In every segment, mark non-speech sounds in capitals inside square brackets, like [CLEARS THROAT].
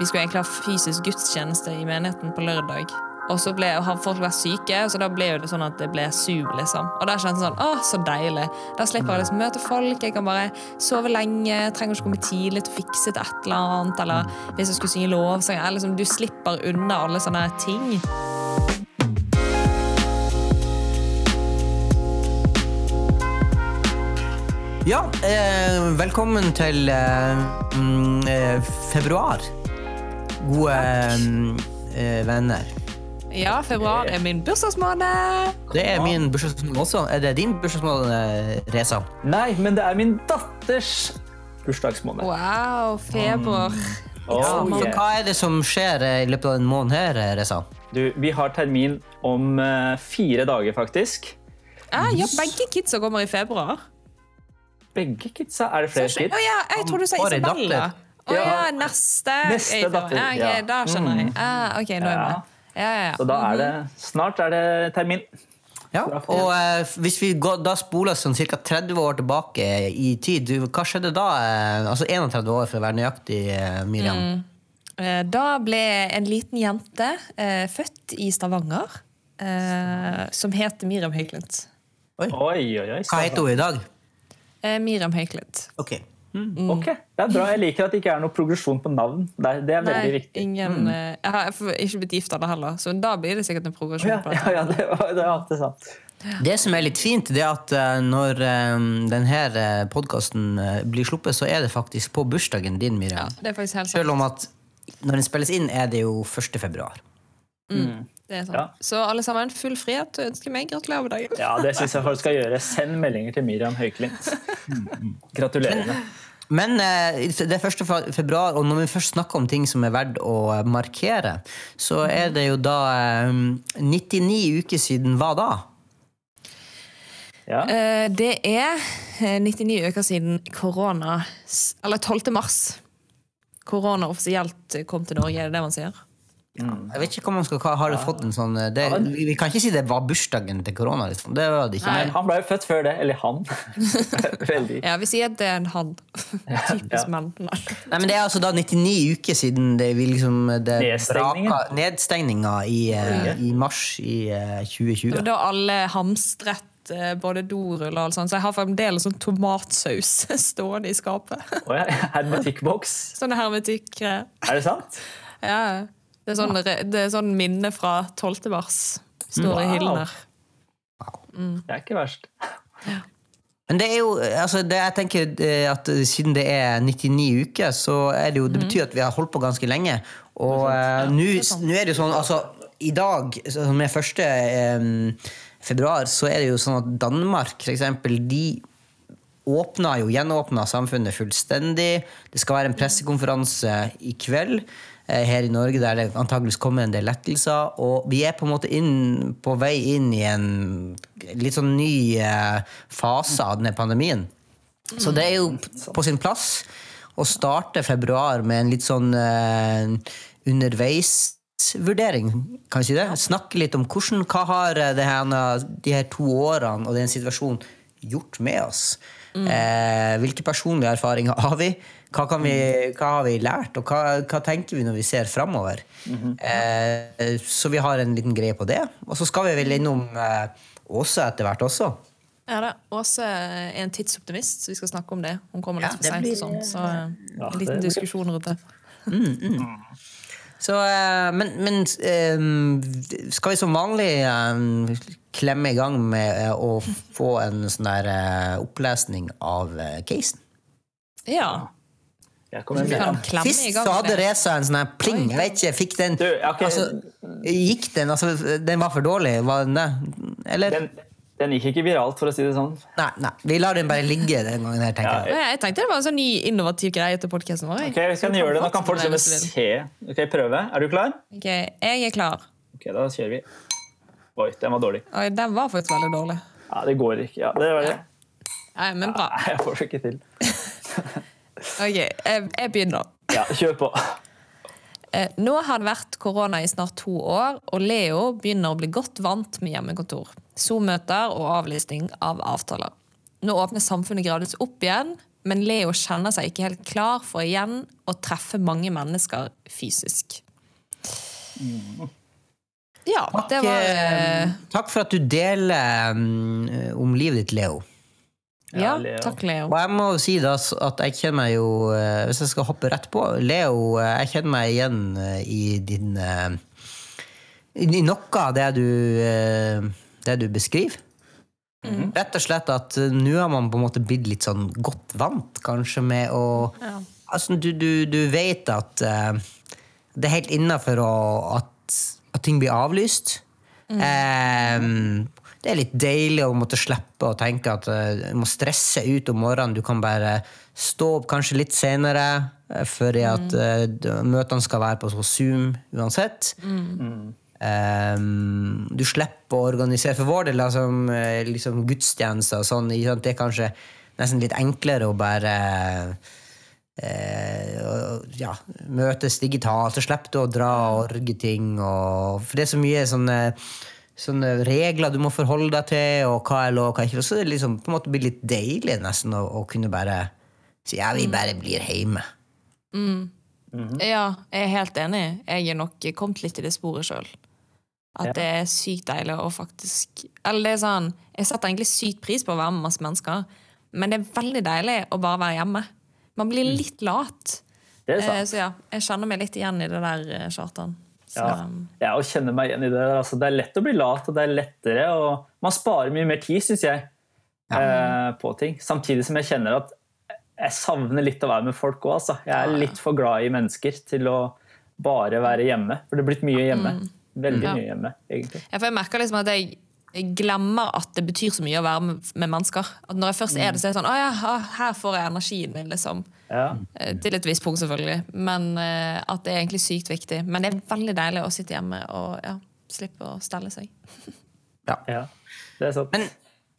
Vi skulle egentlig ha fysisk gudstjeneste i menigheten på lørdag. Og så ble, og folk vært syke, så da ble det sånn at det ble Zoom. liksom. Og da kjentes jeg sånn, å, så deilig. Da slipper jeg liksom møte folk. Jeg kan bare sove lenge. Trenger ikke komme tidlig til å fikse til et eller annet. Eller hvis jeg skulle synge lovsang. Liksom, du slipper unna alle sånne ting. Ja, eh, velkommen til eh, mm, eh, februar. Gode eh, venner. Ja, februar er min bursdagsmåned. Det er min bursdagsmåned også. Er det din bursdagsmåned, eh, Reza? Nei, men det er min datters bursdagsmåned. Wow, feber. Oh, Så yeah. hva er det som skjer eh, i løpet av en måned her, eh, Reza? Du, vi har termin om uh, fire dager, faktisk. Ah, ja, begge kidsa kommer i februar. Begge kidsa. Er det flere kids? ja, jeg tror du sa Isabella. Å ja, Ja. neste. Neste datter, Ja, okay. Da skjønner jeg. Ah, ok, nå er jeg med. Ja, ja, ja. Så da er det Snart er det termin. Ja, og eh, hvis vi går, da spoler sånn ca. 30 år tilbake i tid, du, hva skjedde da? Eh, altså 31 år, for å være nøyaktig, eh, Miriam. Eh, Da ble en liten jente eh, født i Stavanger eh, som het Miriam Høyklint. Oi, oi, oi. Hva heter hun i dag? Eh, Miriam Høyklint. Ok. Ok, Det er bra. Jeg liker at det ikke er noe progresjon på navn. Det er, det er veldig viktig. ingen mm. Jeg har ikke blitt gift av det heller, så da blir det sikkert en progresjon. Ja, på ja, ja det, var, det var sant. Det som er litt fint, det er at eh, når uh, denne podkasten blir sluppet, så er det faktisk på bursdagen din, Miriam. Det er faktisk helt sant. Selv om at når den spilles inn, er det jo 1. februar. Det er sant. Ja. Så alle sammen, full frihet og ønsker meg gratulerer med dagen. Ja, Det syns jeg folk skal gjøre. Send meldinger til Miriam Høyklint. [LAUGHS] Gratulerer. Men eh, det er 1. februar, og når vi først snakker om ting som er verdt å eh, markere, så er det jo da eh, 99 uker siden hva da? Ja. Eh, Det er eh, 99 uker siden korona Eller 12. mars. Korona offisielt kom til Norge, er det det man sier? Jeg vet ikke hva man skal ha Har det fått en sånn eh, det, vi, kan ikke si det var bursdagen til korona. Liksom. Det var det ikke. Nei. Han ble jo født før det. Eller han. [LAUGHS] Veldig. Ja, vi sier at det er en han. [LAUGHS] Typisk Ja. Nei. men det er altså da 99 uker siden det, vi liksom, det braka- nedstengninga i, eh, i mars i eh, 2020. Da alle hamstret eh, både dorull og alt sånt, så jeg har fremdeles sånn tomatsaus [LAUGHS] stående i skapet. Oh, ja, hermetikkboks. Sånne hermetikk. Er det sant? Ja. Det er sånn, det er sånn minne fra 12. mars. Står i Wow. hyllen her. Det er ikke verst. Men det er jo, altså det, jeg tenker eh, at siden det er 99 uker, så er det jo, det betyr at vi har holdt på ganske lenge. Og ja, nå er det jo sånn, altså i dag, som er 1. eh, februar, så er det jo sånn at Danmark, for eksempel, de åpna jo, gjenåpna samfunnet fullstendig. Det skal være en pressekonferanse i kveld eh, her i Norge der det antageligvis kommer en del lettelser. Og vi er på en måte inn, på vei inn i en litt sånn ny eh, fase av denne pandemien. Så det er jo på sin plass å starte februar med en litt sånn eh, underveisvurdering, kan vi si det? Snakke litt om hvordan, hva har eh, det her, de her to årene og den situasjonen gjort med oss? Eh, hvilke personlige erfaringer har vi? Hva, kan vi, hva har vi lært, og hva, hva tenker vi når vi ser framover? eh, så vi har en liten greie på det. Og så skal vi vel innom eh, Åse etter hvert også. Ja, da. Åse er en tidsoptimist, så vi skal snakke om det. Hun kommer litt Ja, for seint blir- og sånn, så eh, Ja, en liten det- diskusjon rundt det. Så, eh, men men eh, skal vi som vanlig eh, klemme i gang med eh, å få en sånn der eh, opplesning av eh, casen? Ja. Sist så hadde. Reza en sånn pling. Jeg vet ikke, fikk den Du, okay. altså, Gikk den? Altså, den var for dårlig? Var den det? Eller? Den, den gikk ikke viralt, for å si det sånn. Nei, nei, vi lar den bare ligge den gangen her, tenker Ja, jeg. Ja, Jeg tenkte det var en sånn ny innovativ greie til podkasten vår. Ok, vi skal gjøre det. Nå kan folk se. Ok, prøve. Er du klar? Ok, Jeg er klar. Ok, da kjører vi. Oi, den var dårlig. Oi, den var faktisk veldig dårlig. Ja, det går ikke. Ja, det var det. Nei, men bra. Nei, jeg får det ikke til. Ok, jeg, jeg begynner. Ja, kjør på. Eh, Nå har det vært korona i snart to år, og Leo begynner å bli godt vant med hjemmekontor. Zoom-møter og avlysning av avtaler. Nå åpner samfunnet gradvis opp igjen, men Leo kjenner seg ikke helt klar for igjen å treffe mange mennesker fysisk. Ja, det var Eh, eh, Takk for at du deler mm, om livet ditt, Leo. Ja, Leo. takk, Leo. Og jeg må jo si da at jeg kjenner meg jo eh, Hvis jeg skal hoppe rett på Leo, eh, jeg kjenner meg igjen eh, i din I noe av det du, det du beskriver. Rett og slett at nå har man på en måte blitt litt sånn godt vant, kanskje, med å Ja. Altså, du, du, du vet at det er helt innafor at, at ting blir avlyst. Eh, det er litt deilig å måtte slippe å tenke at eh, du må stresse ut om morgenen. Du kan bare stå opp kanskje litt senere, uh, fordi at mm. møtene skal være på Zoom uansett. Eh, du slipper å organisere For vår del, altså, eh, liksom gudstjenester og sånn, det er kanskje nesten litt enklere å bare Uh, ja, møtes digitalt, så slipper du å dra og orge ting. Og, for det er så mye sånne, sånne regler du må forholde deg til, og hva er lov, hva er ikke lov. Så det er liksom, på en måte blir litt deilig nesten å, å kunne bare si ja, vi bare blir hjemme. Ja, jeg er helt enig. Jeg er nok kommet litt i det sporet sjøl. At Ja. det er sykt deilig å faktisk Eller det er sånn Jeg setter egentlig sykt pris på å være med masse mennesker, men det er veldig deilig å bare være hjemme. Man blir litt lat. Det er Eh, sant. Så ja, jeg kjenner meg litt igjen i det der, eh, Kjartan. Så, Ja. Jeg også kjenner meg igjen i det. Altså, det er lett å bli lat, og det er lettere og Man sparer mye mer tid, syns jeg, eh, på ting. Samtidig som jeg kjenner at jeg savner litt å være med folk òg. Altså. Jeg er litt for glad i mennesker til å bare være hjemme. For det er blitt mye hjemme. Veldig mye hjemme, egentlig. Ja, for jeg merker liksom at jeg jeg glemmer at det betyr så mye å være med, med mennesker. At Når jeg først er det, så er det sånn Å ja, her får jeg energien min, liksom. Ja. Eh, Til et visst punkt, selvfølgelig. Men eh, at det er egentlig sykt viktig. Men det er veldig deilig å sitte hjemme og ja, slippe å stelle seg. [LAUGHS] ja. Det er sant. Men,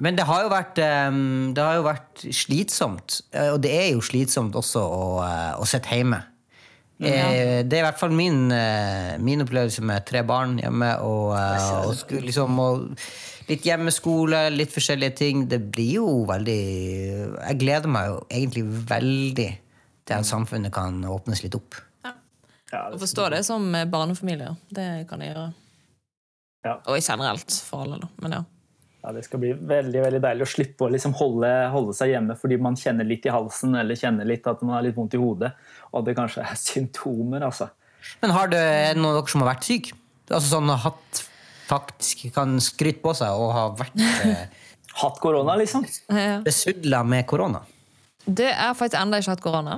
men det har jo vært eh, Det har jo vært slitsomt. Og det er jo slitsomt også å, å sitte hjemme. Eh, Det er i hvert fall min, eh, min opplevelse med tre barn hjemme. Og, eh, og liksom, og litt hjemmeskole, litt forskjellige ting. Det blir jo veldig Jeg gleder meg jo egentlig veldig til at samfunnet kan åpnes litt opp. Ja, Å forstå det som barnefamilier, det kan jeg gjøre. Ja. Og generelt for alle, da. Men ja. Ja, det skal bli veldig veldig deilig å slippe å liksom holde, holde seg hjemme fordi man kjenner litt i halsen eller kjenner litt at man har litt vondt i hodet, og det kanskje er [LAUGHS] symptomer. altså. Men har det er det noen av dere som har vært syk? Altså sånn hatt faktisk kan skryte på seg og har vært eh, [LAUGHS] Hatt korona, liksom. Ja. besudla med korona? Det er faktisk ennå ikke hatt korona.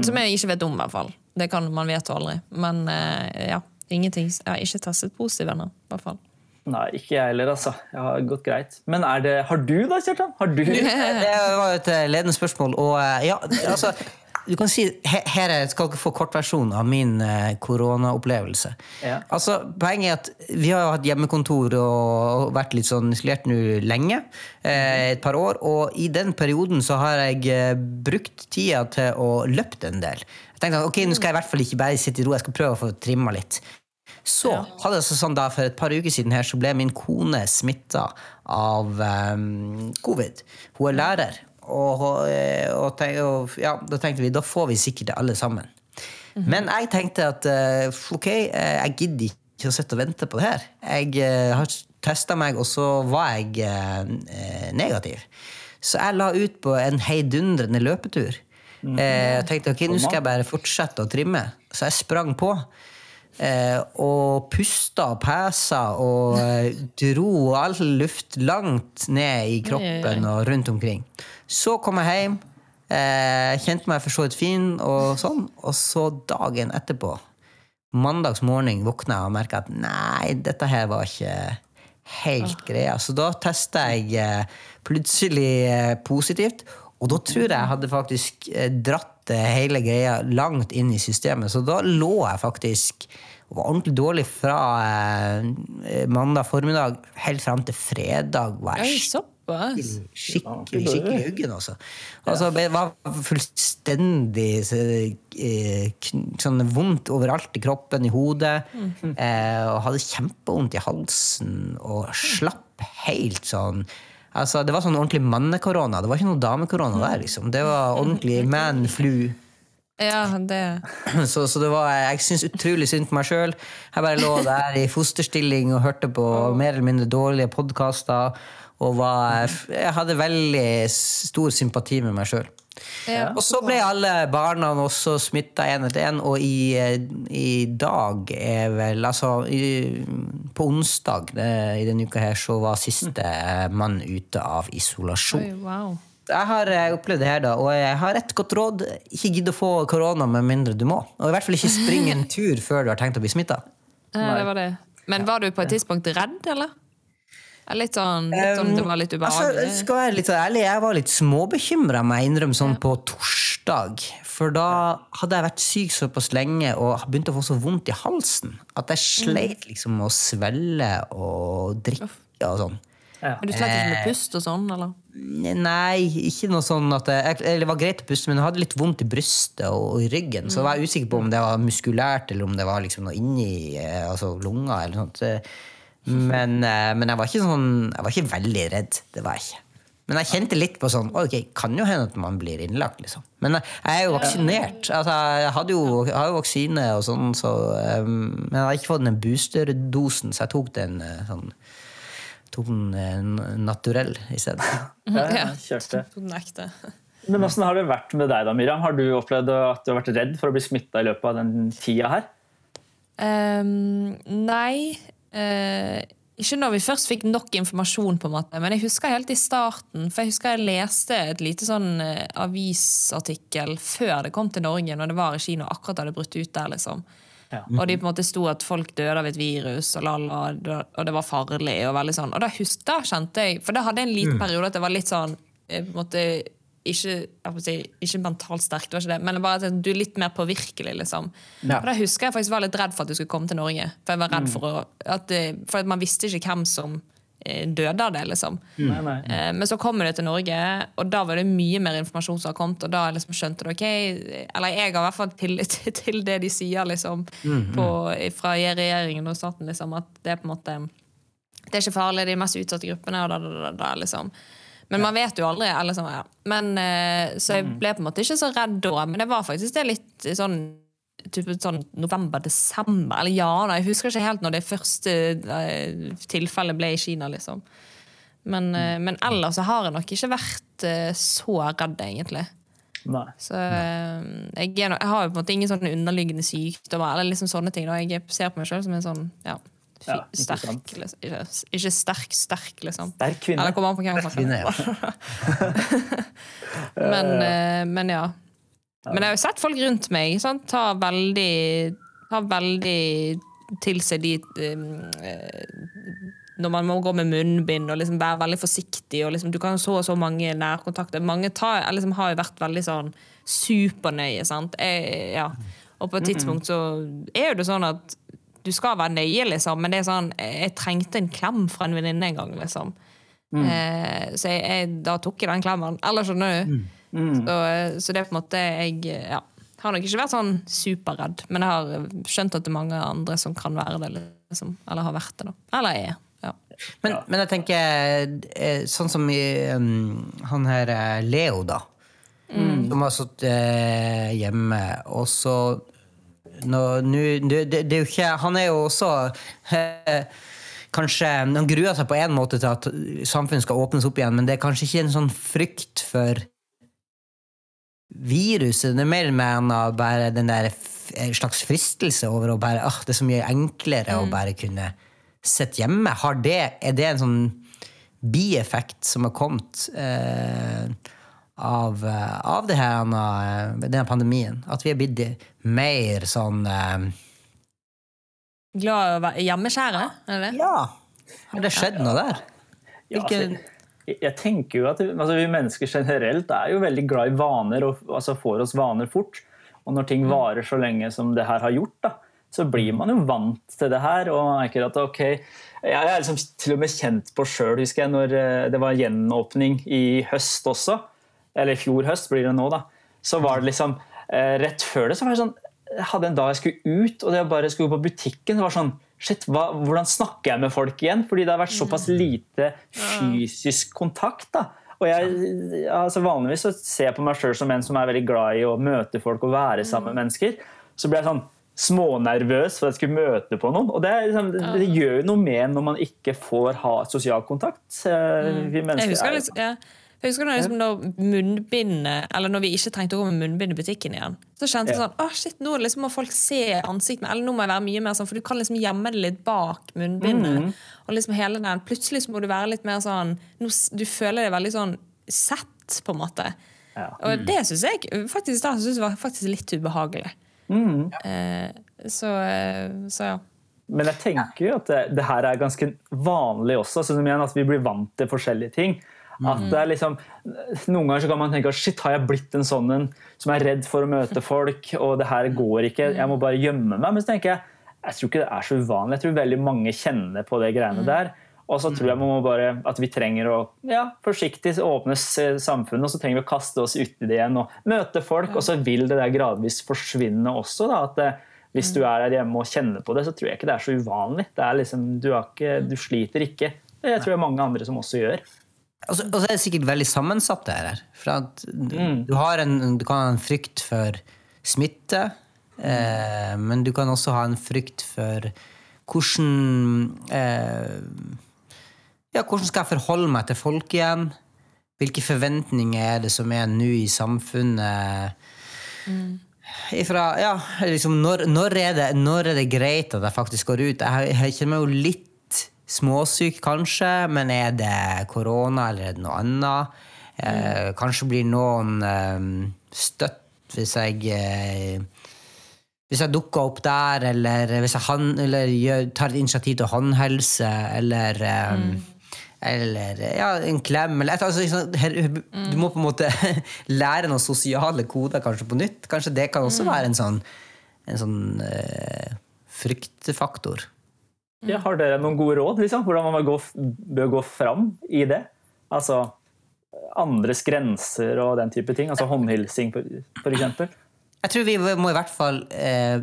Som jeg ikke vet om, i hvert fall. Det kan man vet jo aldri. Men eh, ja, ingenting. Jeg har ikke testet positiv ennå, i hvert fall. Nei, ikke jeg heller, altså. Jeg har gått greit. Men er det, har du da, Kjartan? Har du? [LAUGHS] Det var jo et eh, ledende spørsmål. Og eh, ja, altså du kan si, he- Her er- skal dere få kortversjon av min eh, koronaopplevelse. Ja. Altså, Poenget er at vi har hatt hjemmekontor og vært litt sånn isolert nå lenge. Eh, et par år. Og i den perioden så har jeg brukt tida til å løpe en del. Jeg tenkte at ok, nå skal jeg i hvert fall ikke bare sitte i ro, jeg skal prøve å få trimma litt. Så hadde det sånn da, For et par uker siden her så ble min kone smitta av um, covid. Hun er lærer. Og, og, tenk, og ja, da tenkte vi da får vi sikkert det alle sammen. Men jeg tenkte at eh, ok, eh, jeg gidder ikke å sitte og vente på det her. Jeg eh, har testa meg, og så var jeg eh, eh, negativ. Så jeg la ut på en heidundrende løpetur. Eh, Jeg tenkte ok, nå skal jeg bare fortsette å trimme. Så jeg sprang på. Eh, og pusta og pesa og eh, dro all luft langt ned i kroppen og rundt omkring. Så kom jeg hjem, eh, kjente meg for så vidt fin, og sånn. Og så dagen etterpå, mandags morgen, våkna jeg og merka at nei, dette her var ikke helt greia. Så da testa jeg plutselig positivt. Og da tror jeg jeg hadde faktisk dratt eh, hele greia langt inn i systemet. Så da lå jeg faktisk og var ordentlig dårlig fra eh, mandag formiddag helt fram til fredag. Var jeg såpass. skikkelig skikkelig huggen, altså. Altså, Det var fullstendig så, eh, sånn vondt overalt i kroppen, i hodet. Eh, og hadde kjempevondt i halsen og slapp helt sånn Altså, det var sånn ordentlig mannekorona. Det var ikke noe damekorona der. liksom. Det var ordentlig man flu. Ja, det [CLEARS THROAT] Så, så det var, jeg syns utrolig synd på meg sjøl. Jeg bare lå der i fosterstilling og hørte på mer eller mindre dårlige podkaster. Og var, jeg hadde veldig stor sympati med meg sjøl. Ja. Og så ble alle barna også smitta én etter én, og i, i dag er vel Altså i, på onsdag det, i denne uka her så var siste mann ute av isolasjon. Oi, wow. Jeg har eh, opplevd det her, da, og jeg har et godt råd. Ikke gidd å få korona med mindre du må. Og i hvert fall ikke springe en [LAUGHS] tur før du har tenkt å bli smitta. Ja, det det. Men var du på et tidspunkt redd, eller? Ja, Litt sånn, litt sånn det var litt Altså, jeg ubehagelig? skal være litt ærlig, jeg var litt småbekymra, må jeg innrømme, sånn på torsdag. For da hadde jeg vært syk såpass lenge og begynte å få så vondt i halsen at jeg sleit liksom med å svelle og drikke og sånn. Ja. Men du slet ikke med pust og sånn, eller? Nei, ikke noe sånn at jeg, eller Det var greit å puste, men jeg hadde litt vondt i brystet og, og i ryggen. Så var jeg usikker på om det var muskulært, eller om det var liksom noe inni eh, altså lunga. eller noe sånt. Men, eh, men jeg var ikke sånn Jeg var ikke veldig redd. Det var jeg ikke. Men jeg kjente litt på sånn Ok, kan jo hende at man blir innlagt, liksom. Men jeg, jeg er jo vaksinert. Altså, jeg hadde jo, jeg har jo vaksine og sånn, så um, Men jeg har ikke fått den boosterdosen, så jeg tok den eh, sånn Tok den naturell i stedet. Ja, [LAUGHS] Ja. kjørte. Den ekte. [LAUGHS] Men Hvordan har det vært med deg, da, Miriam? Har du opplevd at du har vært redd for å bli smitta i løpet av den tida her? Um, nei. Eh, ikke når vi først fikk nok informasjon, på en måte. Men jeg husker helt i starten, for jeg husker jeg leste et lite sånn eh, avisartikkel før det kom til Norge, når det var i Kina og akkurat hadde brutt ut der. liksom. Ja. Og de på en måte sto at folk døde av et virus, og, lala, og det var farlig. Og veldig sånn. Og da, husk, da kjente jeg For da hadde jeg en liten periode at det var litt sånn eh, på en måte, ikke, jeg si, ikke mentalt sterk, det var ikke det, men bare at du er litt mer påvirkelig. liksom. Ja. Og da husker jeg faktisk var litt redd for at du skulle komme til Norge. For jeg var redd for, å, at, for at man visste ikke hvem som eh, døde av det. liksom. Nei, nei. Eh, Men så kommer det til Norge, og da var det mye mer informasjon som har kommet. Og da liksom skjønte du, ok, eller jeg har i hvert fall tillit [LAUGHS] til det de sier liksom, på, fra regjeringen og staten. liksom, At det er på en måte det er ikke farlig, de mest utsatte gruppene. og da, da, da, da, liksom. Men man vet jo aldri. Eller sånn, ja. men, eh, så jeg ble på en måte ikke så redd da. Men det var faktisk det litt sånn sånn november-desember. Eller ja, da, jeg husker ikke helt når det første eh, tilfellet ble i Kina. liksom. Men, eh, men ellers så har jeg nok ikke vært så redd, egentlig. nei. Så jeg, jeg har jo på en måte ingen sånne underliggende sykdommer. eller liksom sånne ting. Da. Jeg ser på meg sjøl som en sånn ja, Ja, ikke sterk. Liksom. Ikke, ikke sterk, sterk, liksom. Sterk kvinne. Eller kommer an på hvem man Kvinne, med. [LAUGHS] [LAUGHS] men, eh, men ja. Men jeg har jo sett folk rundt meg sant? ta veldig Ta veldig til seg de eh, Når man må gå med munnbind og liksom være veldig forsiktig. og liksom, Du kan ha så og så mange nærkontakter. Mange tar, liksom, har jo vært veldig sånn supernøye. sant? Jeg, ja. Og på et tidspunkt så er det sånn at du skal være nøye, liksom, men det er sånn, jeg trengte en klem fra en venninne en gang. liksom. Eh, så jeg, jeg, da tok jeg den klemmen. Eller skjønner du? Så, så det er på en måte Jeg ja, har nok ikke vært sånn superredd, men jeg har skjønt at det er mange andre som kan være det. liksom. Eller har vært det, da. Eller er. Ja. Men, men jeg tenker eh, sånn som i um, han her eh, Leo, da. Som har sittet eh, hjemme, og så nå, nu, det, det, det er jo ikke Han er jo også eh, Kanskje Han gruer seg på en måte til at samfunnet skal åpnes opp igjen, men det er kanskje ikke en sånn frykt for viruset. Det er mer med en av bare den der slags fristelse over å bare ah, Det er så mye enklere å bare kunne sitte hjemme. Har det, er det en sånn bieffekt som har kommet eh, av, eh, av det her, eh, denne pandemien? At vi er blitt mer sånn eh, Glad i å være hjemmeskjære? Er det? Ja! Har det skjedd noe der? Ja, altså, jeg, jeg tenker jo at altså, Vi mennesker generelt er jo veldig glad i vaner og altså, får oss vaner fort. Og når ting varer så lenge som det her har gjort, da, så blir man jo vant til det her. og merker at ok, Jeg er liksom til og med kjent på sjøl, husker jeg, når eh, det var gjenåpning i høst også. Eller i fjor høst blir det nå, da. Så var det liksom eh, Rett før det så var det sånn jeg hadde en dag jeg skulle ut, og det å bare skulle på butikken. det var sånn, Shit, hva, hvordan snakker jeg med folk igjen? Fordi det har vært såpass lite fysisk kontakt. da. Og jeg, altså Vanligvis så ser jeg på meg sjøl som en som er veldig glad i å møte folk og være sammen med mennesker. Så blir jeg sånn smånervøs for at jeg skulle møte på noen. Og det, liksom, det gjør jo noe med når man ikke får ha sosial kontakt. Eh, Vi Jeg mennesker husker, er- liksom, ja. Jeg husker når, liksom, når munnbindet Eller når vi ikke trengte å gå med munnbind i butikken igjen. Så kjente jeg sånn Å, shit, nå liksom må folk se ansiktet Eller nå må jeg være mye mer sånn For du kan liksom gjemme det litt bak munnbindet. Mhm. Og liksom hele den Plutselig så må du være litt mer sånn Du føler deg veldig sånn sett, på en måte. Ja. Og det syns jeg faktisk da synes jeg var faktisk litt ubehagelig. Mm. Eh, så, eh, så ja. Men jeg tenker jo at det, det her er ganske vanlig også. Som at vi blir vant til forskjellige ting. At det er liksom, Noen ganger så kan man tenke at shit, har jeg blitt en sånn en som er redd for å møte folk, og det her går ikke, jeg må bare gjemme meg. Men så tenker jeg jeg tror ikke det er så uvanlig. Jeg tror veldig mange kjenner på det greiene der. Og så tror jeg man må bare, at vi trenger å ja, forsiktig åpne samfunnet, og så trenger vi å kaste oss uti det igjen og møte folk. Og så vil det der gradvis forsvinne også. da, at det, Hvis du er der hjemme og kjenner på det, så tror jeg ikke det er så uvanlig. Det er liksom, du, har ikke, du sliter ikke. Det tror jeg mange andre som også gjør. Og så er det sikkert veldig sammensatt, det her. For at du, har en, du kan ha en frykt for smitte, eh, men du kan også ha en frykt for hvordan eh, Ja, hvordan skal jeg forholde meg til folk igjen? Hvilke forventninger er det som er nå i samfunnet? Ifra, ja, liksom, når, når, er det, når er det greit at jeg faktisk går ut? Jeg, jeg kjenner meg jo litt småsyk, kanskje, men er det korona eller er det noe annet? Eh, kanskje blir noen eh, støtt hvis jeg eh, hvis jeg dukker opp der, eller hvis jeg han, eller gjør, tar et initiativ til håndhelse, eller eh, Eller ja, en klem. Eller, et- altså, Du må på en måte [LAUGHS] lære noen sosiale koder kanskje på nytt. Kanskje det kan også være en sånn, en sånn uh, fryktfaktor. Ja, har dere noen gode råd? Liksom? Hvordan man bør gå, bør gå fram i det? Altså andres grenser og den type ting. Altså håndhilsing, eksempel. Jeg tror vi må i hvert fall eh,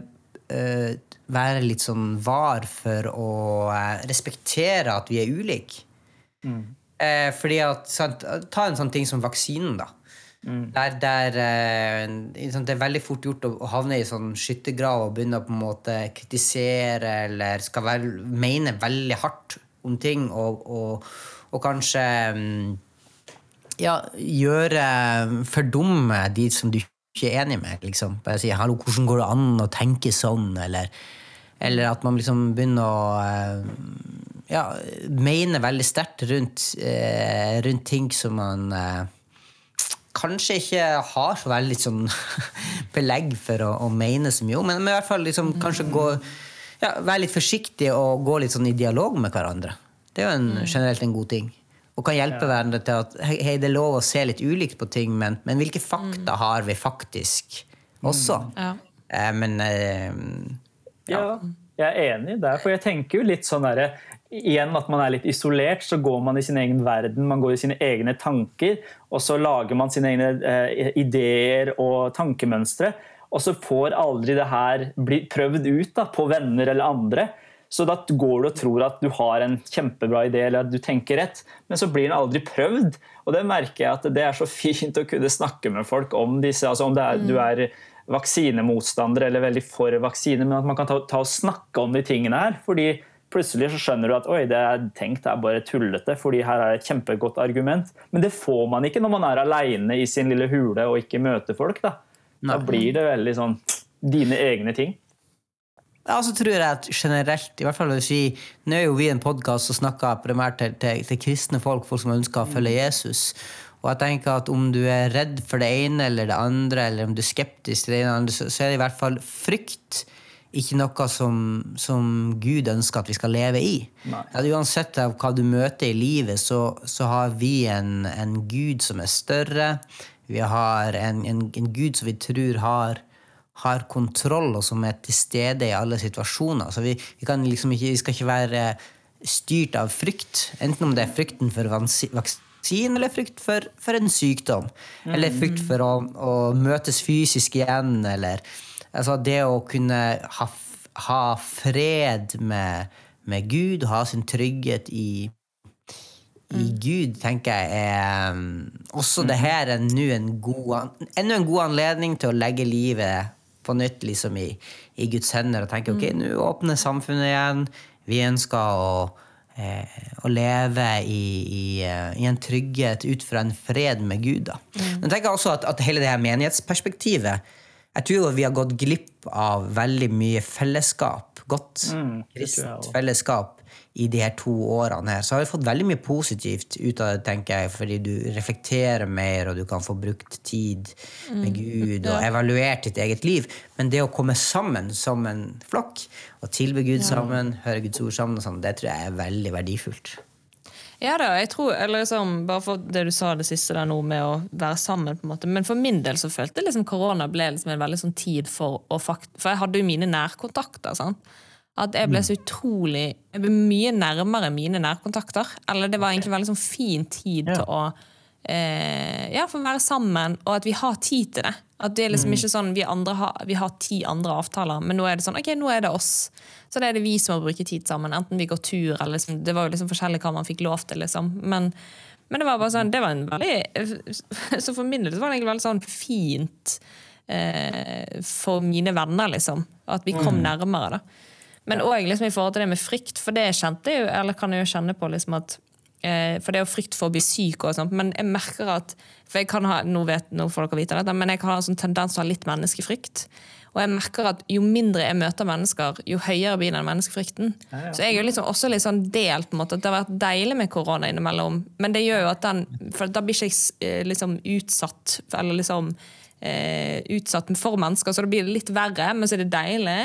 eh, være litt sånn var for å eh, respektere at vi er ulike. Eh, fordi at, sant, Ta en sånn ting som vaksinen, da. Der, der eh, sånn, Det er veldig fort gjort å, havne i sånn skyttergrav og begynne å på en måte kritisere eller skal vel, mene veldig hardt om ting og, og, og kanskje mm, ja, gjøre Fordumme de som du ikke er enig med. liksom. Bare si 'hallo, hvordan går det an å tenke sånn', eller, eller at man liksom begynner å eh, ja, mene veldig sterkt rundt, eh, rundt ting som man kanskje ikke har så veldig sånn [LAUGHS] belegg for å, å mene så mye om, men, i hvert fall liksom kanskje gå ja, være litt forsiktig og gå litt sånn i dialog med hverandre. Det er jo en, generelt en god ting. Og kan hjelpe hverandre til at hei, det er lov å se litt ulikt på ting, men, men hvilke fakta har vi faktisk også? Ja. Eh, men eh, Ja, jeg er enig der. For jeg tenker jo litt sånn derre Igjen at man er litt isolert, så går man i sin egen verden, man går i sine egne tanker, og så lager man sine egne eh, ideer og tankemønstre. Og så får aldri det her bli prøvd ut da, på venner eller andre. Så da går du og tror at du har en kjempebra idé eller at du tenker rett, men så blir den aldri prøvd. Og det merker jeg at det er så [LAUGHS] fint å kunne snakke med folk om disse. altså Om er, du er vaksinemotstander eller veldig for vaksine, men at man kan ta, ta og snakke om de tingene her. fordi Plutselig så skjønner du at oi, det jeg tenkt er bare tullete, fordi her er et kjempegodt argument. Men det får man ikke når man er aleine i sin lille hule og ikke møter folk. Da, da blir det veldig sånn dine egne ting. Ja, så tror jeg at generelt, i hvert fall hvis vi, Nå er jo vi en podkast som snakker primært til, til, til kristne folk, folk som ønsker å følge Jesus. Og jeg tenker at om du er redd for det ene eller det andre, eller om du er skeptisk til det ene eller andre, så, så er det i hvert fall frykt ikke noe som, som Gud ønsker at vi skal leve i. At uansett av hva du møter i livet, så, så har vi en, en Gud som er større. Vi har en, en, en Gud som vi tror har har kontroll, og som er til stede i alle situasjoner. Så vi, vi, kan liksom ikke, vi skal ikke være styrt av frykt, enten om det er frykten for vaksine eller frykt for, for en sykdom. Eller frykt for å, å møtes fysisk igjen, eller altså det å kunne ha ha fred med, med Gud, ha sin trygghet i, i Gud, tenker jeg er um, Også det her er nå en god, enda en god anledning til å legge livet på nytt liksom i, i Guds hender og tenke ok, nå åpner samfunnet igjen. Vi ønsker å, eh, å leve i, i, eh, i en trygghet ut fra en fred med Gud. Da. Men tenker jeg også at, at hele det her menighetsperspektivet Jeg tror jo vi har gått glipp av veldig mye fellesskap. Godt kristent også. fellesskap i de her to årene her. Så har vi fått veldig mye positivt ut av det, tenker jeg, fordi du reflekterer mer, og du kan få brukt tid med Gud og evaluert ditt eget liv. Men det å komme sammen som en flokk, og tilbe Gud sammen, høre Guds ord sammen, sånn, det tror jeg er veldig verdifullt. Ja da, jeg tror, eller liksom, Bare for det du sa det siste der nå med å være sammen. på en måte, Men for min del så følte jeg liksom korona ble liksom en veldig sånn tid for å fakt... For jeg hadde jo mine nærkontakter. sant? At jeg ble så utrolig Jeg ble mye nærmere mine nærkontakter. Eller det var egentlig en veldig sånn fin tid til å eh, ja, å være sammen, og at vi har tid til det. At det er liksom ikke sånn vi, andre har, vi har ti andre avtaler, men nå er det sånn, ok, nå er det oss. Så det er det vi som må bruke tid sammen. Enten vi går tur, eller liksom, Det var jo liksom forskjellig hva man fikk lov til. liksom. Men, men det var bare sånn, det var en veldig [LAUGHS] Så for min del var det egentlig veldig sånn fint eh, for mine venner, liksom. At vi kom nærmere. da. Men òg liksom, i forhold til det med frykt, for det kjente jeg jo, eller kan jeg jo kjenne på liksom at For det er jo frykt for å bli syk, og sånt, men jeg merker at For jeg kan ha, nå, vet, nå får dere vite dette, men jeg kan ha en sånn tendens til å ha litt menneskefrykt. Og jeg merker at jo mindre jeg møter mennesker, jo høyere blir den menneskefrykten. Så jeg er jo liksom også litt sånn delt på en måte, at det har vært deilig med korona innimellom. Men det gjør jo at den For da blir ikke jeg eh, liksom utsatt, eller liksom eh, utsatt for mennesker, så det blir litt verre, men så er det deilig.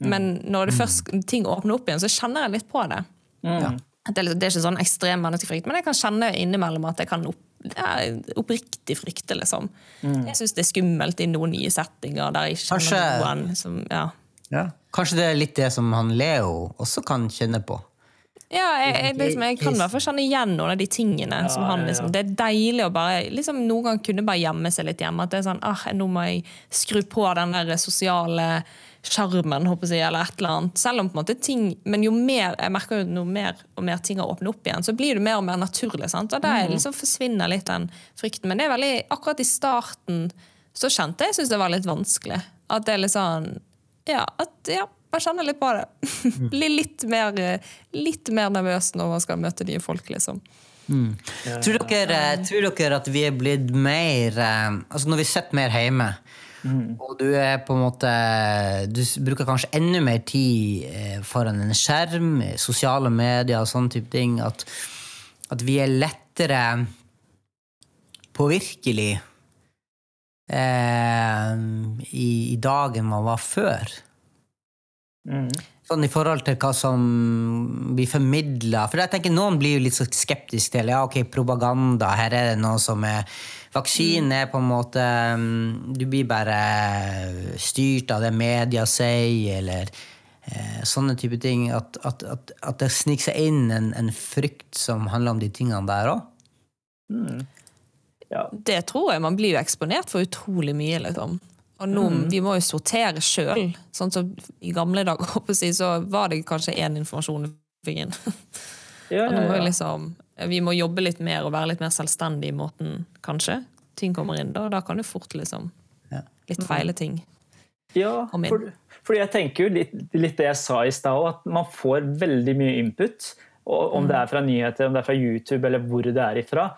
Men når det først, ting åpner opp igjen, så kjenner jeg litt på det. Mm. liksom- det er ikke sånn ekstrem menneskefrykt, men jeg kan kjenne innimellom at jeg kan opp, er oppriktig frykte. liksom. Jeg syns det er skummelt i noen nye settinger der jeg ikke Kanskje- noen. Som, ja. Kanskje det er litt det som han Leo også kan kjenne på. Ja, jeg, jeg, liksom, jeg kan i hvert fall kjenne igjen noen av de tingene. som han liksom, Det er deilig å bare liksom, noen ganger kunne bare gjemme seg litt hjemme. At det er sånn, ah, nå må jeg skru på den der sosiale sjarmen, eller et eller annet. Selv om på en måte ting, Men jo mer jeg merker jo noe mer og mer ting har åpnet opp igjen, så blir det mer og mer naturlig. sant? Og der liksom forsvinner litt den frykten. Men det er veldig, akkurat i starten så kjente jeg synes det var litt vanskelig. At det er litt sånn Ja, at ja, bare kjenner litt på det. [LAUGHS] Blir litt mer, litt mer nervøs når man skal møte nye folk, liksom. Tror dere, tror dere at vi er blitt mer eh, Altså når vi sitter mer hjemme, og du er på en måte Du bruker kanskje enda mer tid eh, foran en skjerm, eh, sosiale medier og sånne type ting, at, at vi er lettere påvirkelig eh, i, i dag enn man var før? Sånn i forhold til hva som blir formidla. For jeg tenker noen blir jo litt skeptiske til ja, ok, propaganda. Her er det noe som er Vaksinen er på en måte mm, Du blir bare styrt av det media sier, eller eh, sånne type ting. At, at, at, at det sniker seg inn en, en frykt som handler om de tingene der òg. Ja. Det tror jeg. Man blir jo eksponert for utrolig mye. liksom. Og nå, Vi må jo sortere sjøl. Sånn som I gamle dager [LAUGHS] så var det kanskje én informasjon du fikk inn. Ja, Og nå ja, må vi, ja. liksom, vi må jobbe litt mer og være litt mer selvstendig i måten, kanskje. Ting kommer inn da, og da kan det fort liksom litt feile ting. Ja, for, fordi jeg tenker jo litt, litt det jeg sa i stad òg, at man får veldig mye input. Og om det er fra nyheter, om det er fra YouTube eller hvor det er ifra.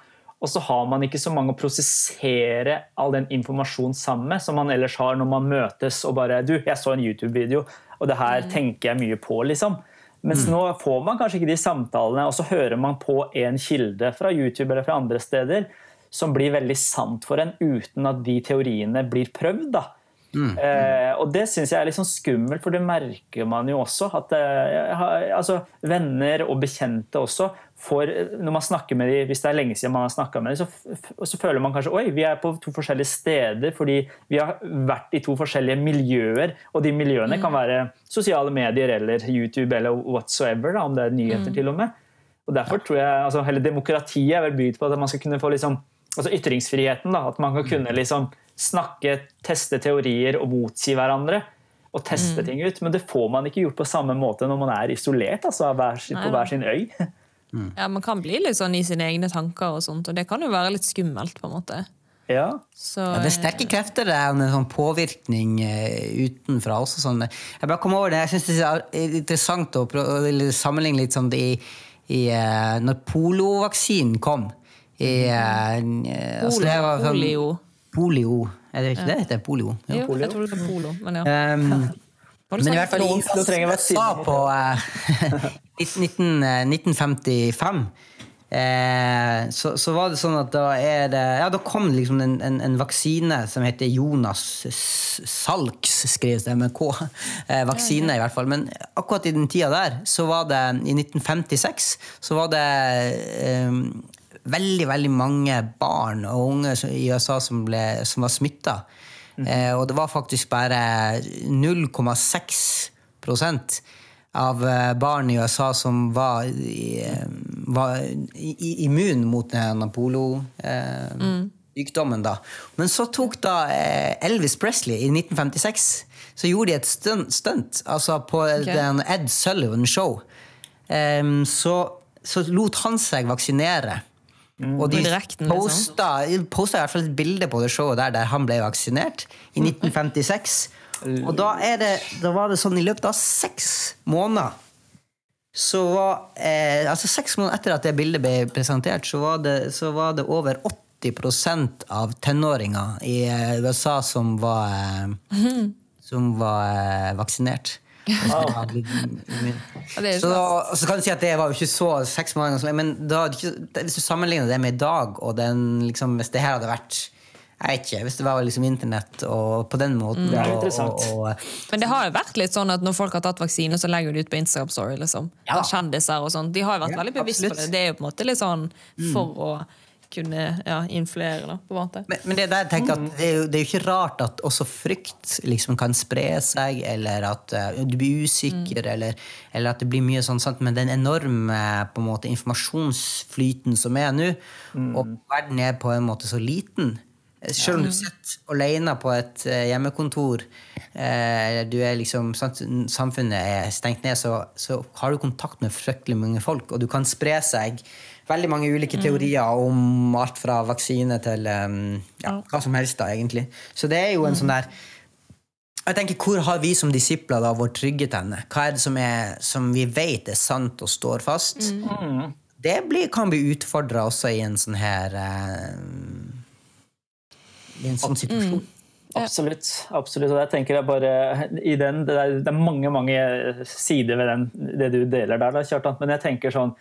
Og så har man ikke så mange å prosessere all den informasjonen sammen med som man ellers har når man møtes og bare Du, jeg så en YouTube-video, og det her tenker jeg mye på, liksom. Mens nå får man kanskje ikke de samtalene, og så hører man på en kilde fra YouTube eller fra andre steder som blir veldig sant for en, uten at de teoriene blir prøvd. da. Eh, og det syns jeg er litt sånn skummelt, for det merker man jo også. At eh, altså, venner og bekjente også får Når man snakker med dem, hvis det er lenge siden man har snakka med dem, så, så føler man kanskje oi, vi er på to forskjellige steder fordi vi har vært i to forskjellige miljøer. Og de miljøene kan være sosiale medier eller YouTube eller whatsoever, da, om det er nyheter til og med. Og derfor tror jeg, altså, hele Demokratiet er vel bygd på at man skal kunne få liksom, altså ytringsfriheten. da, At man kan kunne liksom snakke, teste teorier og motsi hverandre. og teste ting ut. Men det får man ikke gjort på samme måte når man er isolert altså, hver, Nei, på hver sin øy. [LAUGHS] Ja, Man kan bli litt sånn i sine egne tanker, og sånt, og det kan jo være litt skummelt. på en måte. Ja. Så, Ja, det er sterke krefter det er en sånn påvirkning eh, utenfra. også sånn. Jeg bare kom over det, jeg synes det er interessant å sammenligne litt sånn det i, i eh, Når polovaksinen kom i, eh, altså det var sånn- polio. Polio. Er det ikke det det heter? Polio? Jo. Jo, jeg tror det var polo, men ja. [LAUGHS] Um, men i hvert fall [LAUGHS] i som trenger USA på eh, 19, eh, 1955 eh, så, så var det sånn at da er det Ja, da kom det liksom en, en, en vaksine som heter Jonas Salks, skrives det med K. Eh, vaksine, i hvert fall. Men akkurat i den tida der, så var det i 1956, så var det eh, veldig, veldig mange barn og unge i USA som, ble, som var smitta. Eh, og det var faktisk bare 0,6% av eh, barn i USA som var, eh, var immune mot immun mot denne polosykdommen. da. Men så tok da eh, Elvis Presley i 1956 så gjorde de et stunt, altså på den Ed Sullivan Show. Um, så, så lot han seg vaksinere. Og de direkten, posta, liksom. posta, i hvert fall et bilde på det showet der, der han ble vaksinert i 1956. Og da, det, da var det sånn i løpet av seks måneder så var, eh, altså Seks måneder etter at det bildet ble presentert, så var det, så var det over 80% av tenåringer i eh, USA som var, eh, som var eh, vaksinert. Så, så kan du si at det var jo ikke så seks måneder, så lenge, men da, hvis du sammenligner det med i dag, og den, liksom, hvis det her hadde vært jeg vet ikke, Hvis det var liksom internett og på den måten Det er og, og, og, Men det har jo vært litt sånn at når folk har tatt vaksine, så legger de ut på Instagram Story. liksom. Ja. Kjendiser og sånn. De har jo vært Ja, veldig bevisst på det. Det er jo på en måte litt sånn for å kunne ja, influere, da, på en måte. Men, men det, der tenker at det, er jo, det er jo ikke rart at også frykt liksom kan spre seg, eller at uh, du blir usikker, eller, eller at det blir mye sånn. Sant? Men den enorme på en måte, informasjonsflyten som er nå, og verden er på en måte så liten selv om du sitter alene på et eh, hjemmekontor, eh, eller du er liksom, samfunnet er stengt ned, så, så har du kontakt med fryktelig mange folk, og du kan spre seg veldig mange ulike teorier om alt fra vaksine til um, ja, hva som helst, da, egentlig. Så det er jo en sånn der jeg tenker, Hvor har vi som disipler da vår trygghet henne? Hva er det som, er, som vi vet er sant og står fast? Det blir, kan bli utfordra også i en sånn her uh, I en sånn situasjon. Absolutt. absolutt. Og jeg tenker jeg bare, i den, det, er, det er mange mange sider ved den, det du deler der, da, Kjartan. Men jeg tenker sånn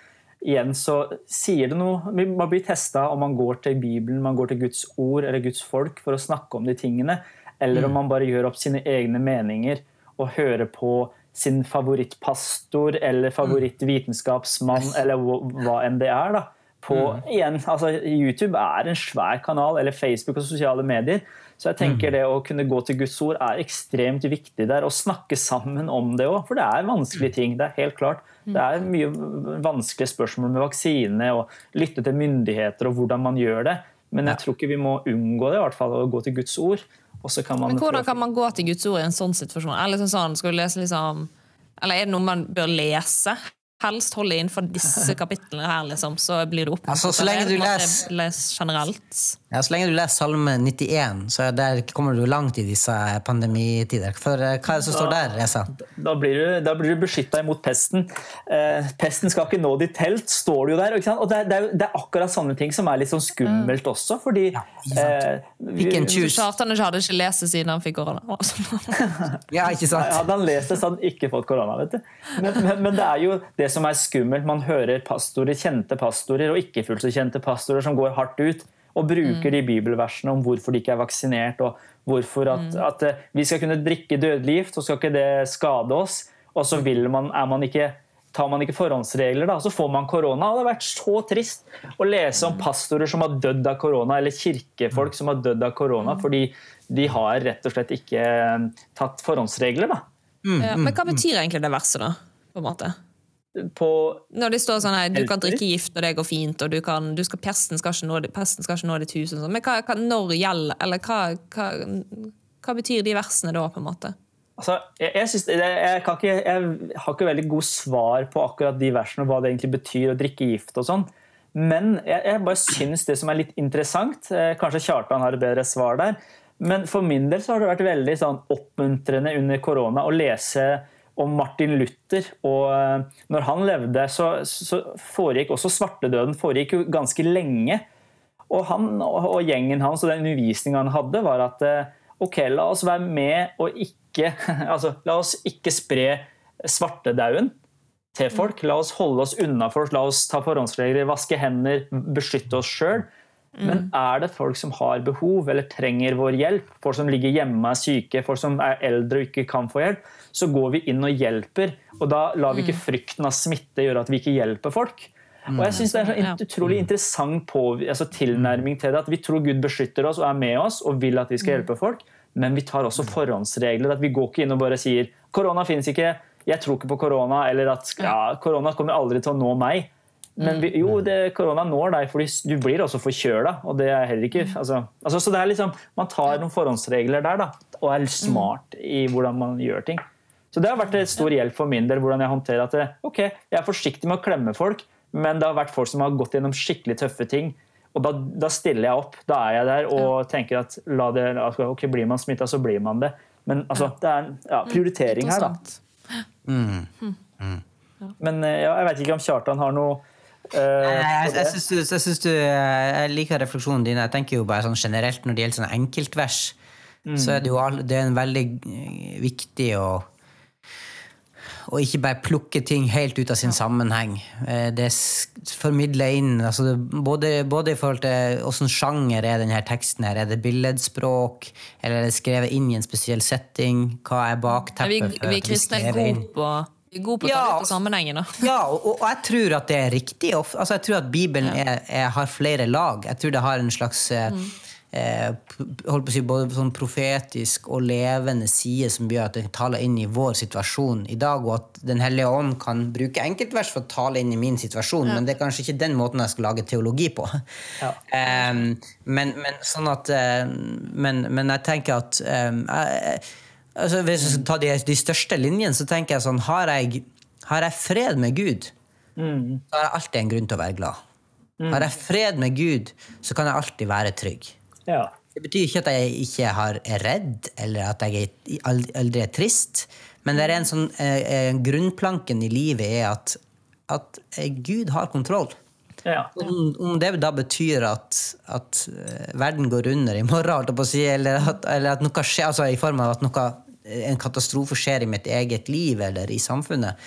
igjen så sier det noe Man blir testa om man går til Bibelen, man går til Guds ord eller Guds folk for å snakke om de tingene, eller om man bare gjør opp sine egne meninger og hører på sin favorittpastor eller favorittvitenskapsmann eller hva enn det er. da på, igjen, altså YouTube er en svær kanal, eller Facebook og sosiale medier. Så jeg tenker det å kunne gå til Guds ord er ekstremt viktig der. Og snakke sammen om det òg, for det er vanskelige ting. Det er helt klart. Det er mye vanskelige spørsmål med vaksine, og lytte til myndigheter og hvordan man gjør det. Men jeg tror ikke vi må unngå det, i hvert fall, å gå til Guds ord. Og så kan man Men hvordan kan man gå til Guds ord i en sånn situasjon? Eller, sånn, skal du lese liksom, eller er det noe man bør lese? Helst holde innenfor disse kapitlene her, liksom, så blir det opp. Altså, så lenge du leser- les generelt. Ja, Så lenge du leser Salme 91, så er der kommer du langt i disse pandemitider. For eh, hva er det som står der, Reza? Da blir du, da blir du beskytta imot pesten. Eh, pesten skal ikke nå ditt telt, står det jo der. Ikke sant? Og det er, det, er, det er akkurat sånne ting som er litt sånn skummelt også, fordi ikke sant. eh, vi- ikke hadde ikke lest det siden han fikk korona. [LAUGHS] Ja, ikke sant? Hadde han lest det, så hadde han ikke fått korona. vet du. Men, men, men det er jo det som er skummelt. Man hører pastorer, kjente pastorer og ikke fullt så kjente pastorer som går hardt ut og bruker de bibelversene om hvorfor de ikke er vaksinert, og hvorfor at, at eh, vi skal kunne drikke dødelig gift, så skal ikke det skade oss. Og så vil man, er man ikke, tar man ikke forhåndsregler, da, så får man korona. Og det har vært så trist å lese om pastorer som har dødd av korona, eller kirkefolk som har dødd av korona fordi de har rett og slett ikke eh, tatt forhåndsregler. da. Ja, men hva betyr egentlig det verset, da? På en måte? På Når det står sånn her, du kan drikke gift, og det går fint, og du kan, du skal, pesten, skal ikke nå, pesten skal ikke nå ditt hus. og sånn. Men hva, hva, når gjelder Eller hva, hva, hva betyr de versene da, på en måte? Altså, jeg, jeg, synes, jeg, jeg, kan ikke, jeg har ikke veldig god svar på akkurat de versene og hva det egentlig betyr å drikke gift og sånn. Men jeg, jeg bare syns det som er litt interessant eh, Kanskje Kjartan har et bedre svar der. Men for min del så har det vært veldig sånn oppmuntrende under korona å lese om Martin Luther. Og eh, når han levde, så, så foregikk også svartedøden foregikk jo ganske lenge. Og han og, gjengen hans og den undervisninga han hadde, var at eh, ok, la oss være med og ikke [LAUGHS] altså, La oss ikke spre svartedauden til folk. La oss holde oss unna folk, la oss ta forhåndsregler, vaske hender, beskytte oss sjøl. Men er det folk som har behov eller trenger vår hjelp, folk som ligger hjemme er syke, folk som er eldre og ikke kan få hjelp, så går vi inn og hjelper. Og da lar vi ikke frykten av smitte gjøre at vi ikke hjelper folk. Og jeg synes Det er en utrolig interessant på, altså tilnærming til det. At vi tror Gud beskytter oss og er med oss og vil at vi skal hjelpe folk. Men vi tar også forhåndsregler. at Vi går ikke inn og bare sier korona finnes ikke, jeg tror ikke på korona, eller at ja, korona kommer aldri til å nå meg. Men vi, jo, det, korona når deg, for du blir også forkjøla. Og det er heller ikke altså, altså, Så det er liksom, man tar noen forhåndsregler der da, og er smart i hvordan man gjør ting. Så det har vært stor hjelp for min del hvordan jeg håndterer at det, ok, jeg er forsiktig med å klemme folk, men det har vært folk som har gått gjennom skikkelig tøffe ting. Og da, da stiller jeg opp. Da er jeg der og tenker at la det, ok, blir man smitta, så blir man det. Men altså, det er en ja, prioritering her, da. Mm. Mm. Men eh, ja, jeg vet ikke om Kjartan har noe uh, jeg, jeg, synes du, jeg, du, jeg liker refleksjonen din. Jeg tenker jo bare sånn generelt Når det gjelder sånne enkeltvers, mm. så er det jo all, det er en veldig eh, viktig og og ikke bare plukke ting helt ut av sin sammenheng. Det formidler inn altså både, både, i forhold til åssen sjanger er denne teksten. her, Er det billedspråk, eller er det skrevet inn i en spesiell setting? Hva er bakteppet? Vi, vi kristne er gode på gode på å ta ja, ut sammenhengen. Ja, og, og, jeg tror at det er riktig. Altså, jeg tror at Bibelen er, er, har flere lag. Jeg tror det har en slags mm. Eh, holdt på å si, både sånn profetisk og levende side som gjør at det taler inn i vår situasjon i dag, og at Den hellige ånd kan bruke enkeltvers for å tale inn i min situasjon, ja. men det er kanskje ikke den måten jeg skal lage teologi på. Ja. um, [LAUGHS] men, men, sånn at uh, men, men, jeg tenker at um, jeg, altså Hvis jeg skal ta de, de, største linjene, så tenker jeg sånn Har jeg, har jeg fred med Gud, mm. så har jeg alltid en grunn til å være glad. Mm. Har jeg fred med Gud, så kan jeg alltid være trygg. Ja. Det betyr ikke at jeg ikke har, er redd, eller at jeg aldri er trist. Men det er en sånn eh, eh, grunnplanken i livet er at, at eh, Gud har kontroll. Ja. Om, om, det da betyr at, at, eh, verden går under i morgen, si, eller, at, eller at, noe skjer, altså i form av at noe, en katastrofe skjer i mitt eget liv eller i samfunnet,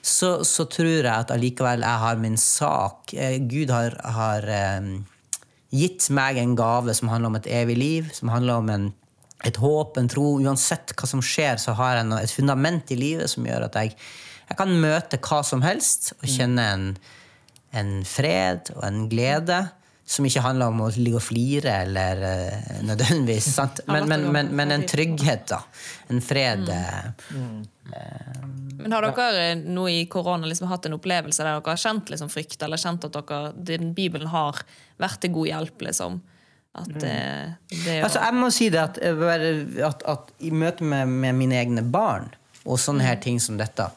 så, så tror jeg at allikevel jeg har min sak. Eh, Gud har, har gitt meg en gave som handler om et evig liv, som handler om en, et håp, en tro. Uansett hva som skjer, så har jeg et fundament i livet som gjør at jeg, jeg kan møte hva som helst og kjenne en en fred og en glede som ikke handler om å ligge og flire eller uh, nødvendigvis. [LAUGHS] Sant? Men, men, men, men, en trygghet, da. En fred. Mm. Uh, men har dere nå i korona liksom hatt en opplevelse der dere har kjent liksom frykt, eller kjent at dere, den Bibelen har vært til god hjelp? liksom? At det, det å... altså, jeg må si det at, at, at i møte med, med, mine egne barn og sånne her ting som dette,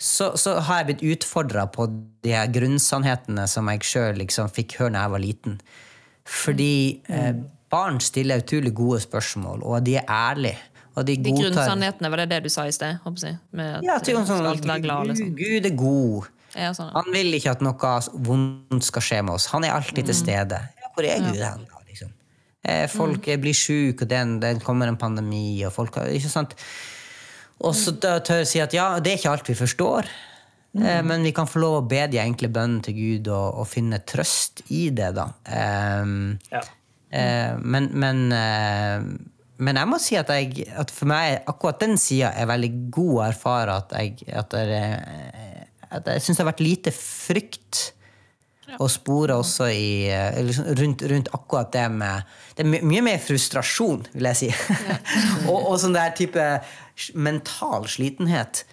så, så, har jeg blitt utfordra på de her grunnsannhetene som jeg sjøl liksom fikk høre da jeg var liten. Fordi eh, barn stiller utrolig gode spørsmål, og de er ærlige. Og de, de grunnsannhetene, var det det du sa i sted? Med at ja, til, sånn, glad, liksom. Gud er god. Ja, sånn. Han vil ikke at noe vondt skal skje med oss. Han er alltid til mm. stede. Ja, hvor er Gud hen. Liksom? Eh, folk mm. blir syke, og det kommer en pandemi, og folk ikke sant? Og så tør jeg si at ja, det er ikke alt vi forstår. Mm. Eh, men vi kan få lov å be de enkle bønnene til Gud og, og, finne trøst i det, da. Um, ja. uh, men, men, uh, men, jeg må si at, jeg, at for meg akkurat den sida er veldig god å erfare at jeg, at jeg, at jeg syns det har vært lite frykt og spore også i, liksom rundt, rundt, akkurat det med Det er mye mer frustrasjon, vil jeg si. [LAUGHS] Og, og sånn der type mental slitenhet.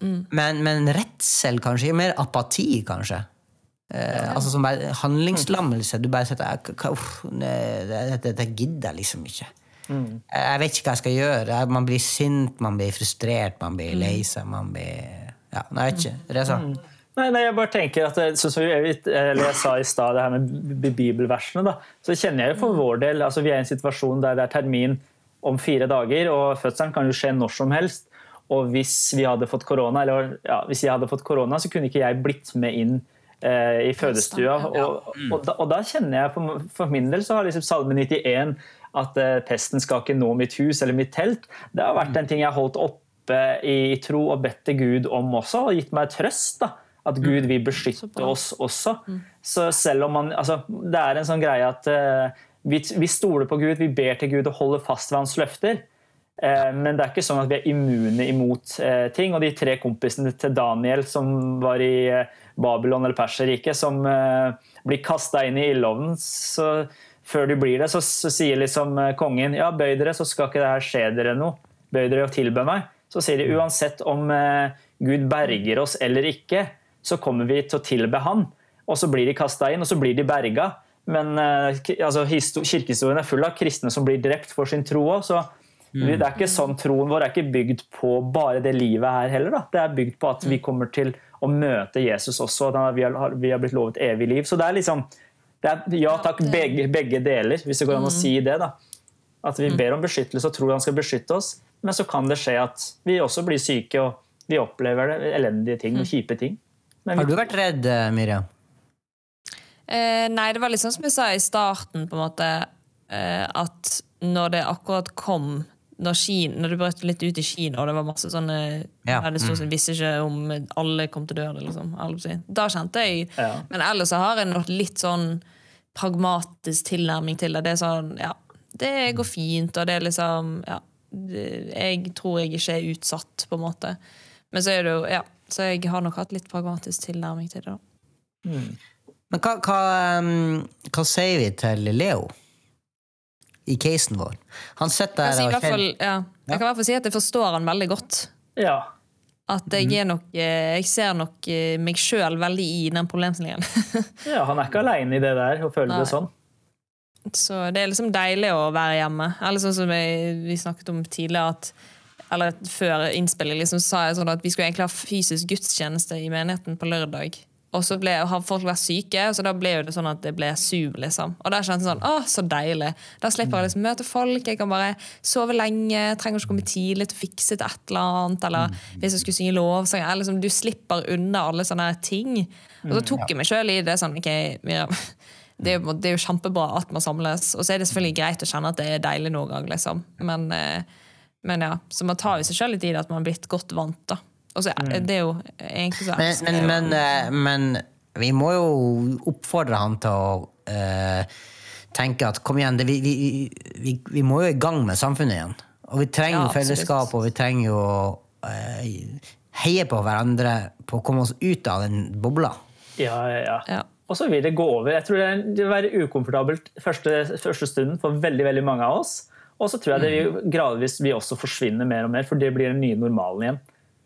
Mm. Men, men, redsel, kanskje. Mer apati, kanskje. Eh, altså som bare handlingslammelse. Du bare sitter Dette det, det, det gidder jeg liksom ikke. Jeg vet ikke hva jeg skal gjøre. Man blir sint, man blir frustrert, man blir lei seg, man blir Ja, jeg vet ikke. Reza? Nei, nei, jeg bare tenker at så, så jeg, eller jeg sa i stad, det her med bibelversene, da, så kjenner jeg jo for vår del altså Vi er i en situasjon der det er termin om fire dager, og fødselen kan jo skje når som helst. Og hvis vi hadde fått korona, eller ja, hvis jeg hadde fått korona, så kunne ikke jeg blitt med inn eh, i fødestua. Og, og, da, og da kjenner jeg for, for min del så har liksom Salme 91 at eh, pesten skal ikke nå mitt hus eller mitt telt. Det har vært en ting jeg har holdt oppe i tro og bedt til Gud om også, og gitt meg trøst. da at Gud vil beskytte oss også. Så selv om man, altså, Det er en sånn greie at uh, vi, vi stoler på Gud, vi ber til Gud og holder fast ved hans løfter. Eh, men det er ikke sånn at vi er immune imot eh, ting. Og de tre kompisene til Daniel som var i Babylon eller Perserriket, som blir kasta inn i ildovnen, så før de blir det, så, så sier liksom kongen ja, bøy dere, så skal ikke det her skje dere noe. Bøy dere og tilbød meg. Så sier de uansett om Gud berger oss eller ikke, så kommer vi til å tilbe han. Og så blir de kasta inn, og så blir de berga. Men eh, altså, kirkehistorien er full av kristne som blir drept for sin tro òg. Så vi- det er ikke sånn Troen vår er ikke bygd på bare det livet her heller. Da. Det er bygd på at vi kommer til å møte Jesus også. Da vi, har, vi har blitt lovet evig liv. Så det er liksom det er, Ja takk, begge, begge deler, hvis det går an å si det. da. At vi ber om beskyttelse og tror han skal beskytte oss, men så kan det skje at vi også blir syke og vi opplever det, elendige ting og kjipe ting. Men Har du vært redd, eh, Miriam? Eh, nei, det var sånn som jeg sa i starten, på en måte, eh, at når det akkurat kom når, Kina, når det brøt litt ut i Kina, og det var masse sånne Ja, der det stod mm. visste ikke om alle kom til døren. liksom. Da kjente jeg Ja. Men ellers har jeg nok litt sånn pragmatisk tilnærming til det. Det er sånn, ja, det går fint, og det er liksom Ja, jeg tror jeg ikke er utsatt, på en måte. Men så er det jo Ja, så jeg har nok hatt litt pragmatisk tilnærming til det, da. Men hva, hva, um, hva sier vi til Leo? I casen vår. Han sitter der og kjenner ja. jeg kan i hvert fall si at jeg forstår han veldig godt. ja. At jeg er nok eh, Jeg ser nok eh, meg sjøl veldig i den problemstillingen. [LAUGHS] ja, han er ikke aleine i det der og føler Nei. det sånn. Så det er liksom deilig å være hjemme. Eller sånn som vi snakket om tidligere, at eller før innspillet liksom, sa jeg sånn at vi skulle egentlig ha fysisk gudstjeneste i menigheten på lørdag. Og så ble, har folk vært syke, så da ble det sånn at det ble Zoom. liksom. Og da kjente jeg sånn, å, så deilig. Da slipper jeg liksom møte folk, jeg kan bare sove lenge, trenger ikke komme tidlig til å fikse til et eller annet. Eller hvis jeg skulle synge lovsang. Liksom, du slipper unna alle sånne ting. Og så tok jeg meg sjøl i det sånn, ok, Miriam, [LAUGHS] det er, jo, det er jo kjempebra at man samles, og så er det selvfølgelig greit å kjenne at det er deilig noen gang, liksom. Men, eh, men ja, så man tar jo seg sjøl litt i det at man har blitt godt vant, da. Og så er det er jo egentlig så Men, men, men, eh, men vi må jo oppfordre han til å uh, tenke at kom igjen, det, vi, vi, vi, vi må jo i gang med samfunnet igjen. Og vi trenger Ja, fellesskap, og vi trenger jo eh, heie på hverandre på å komme oss ut av den bobla. Ja, ja, ja. Og så vil det gå over. Jeg tror det det vil være ukomfortabelt første, første stunden for veldig veldig mange av oss. Og så tror jeg det vil gradvis vil også forsvinne mer og mer, for det blir den nye normalen igjen.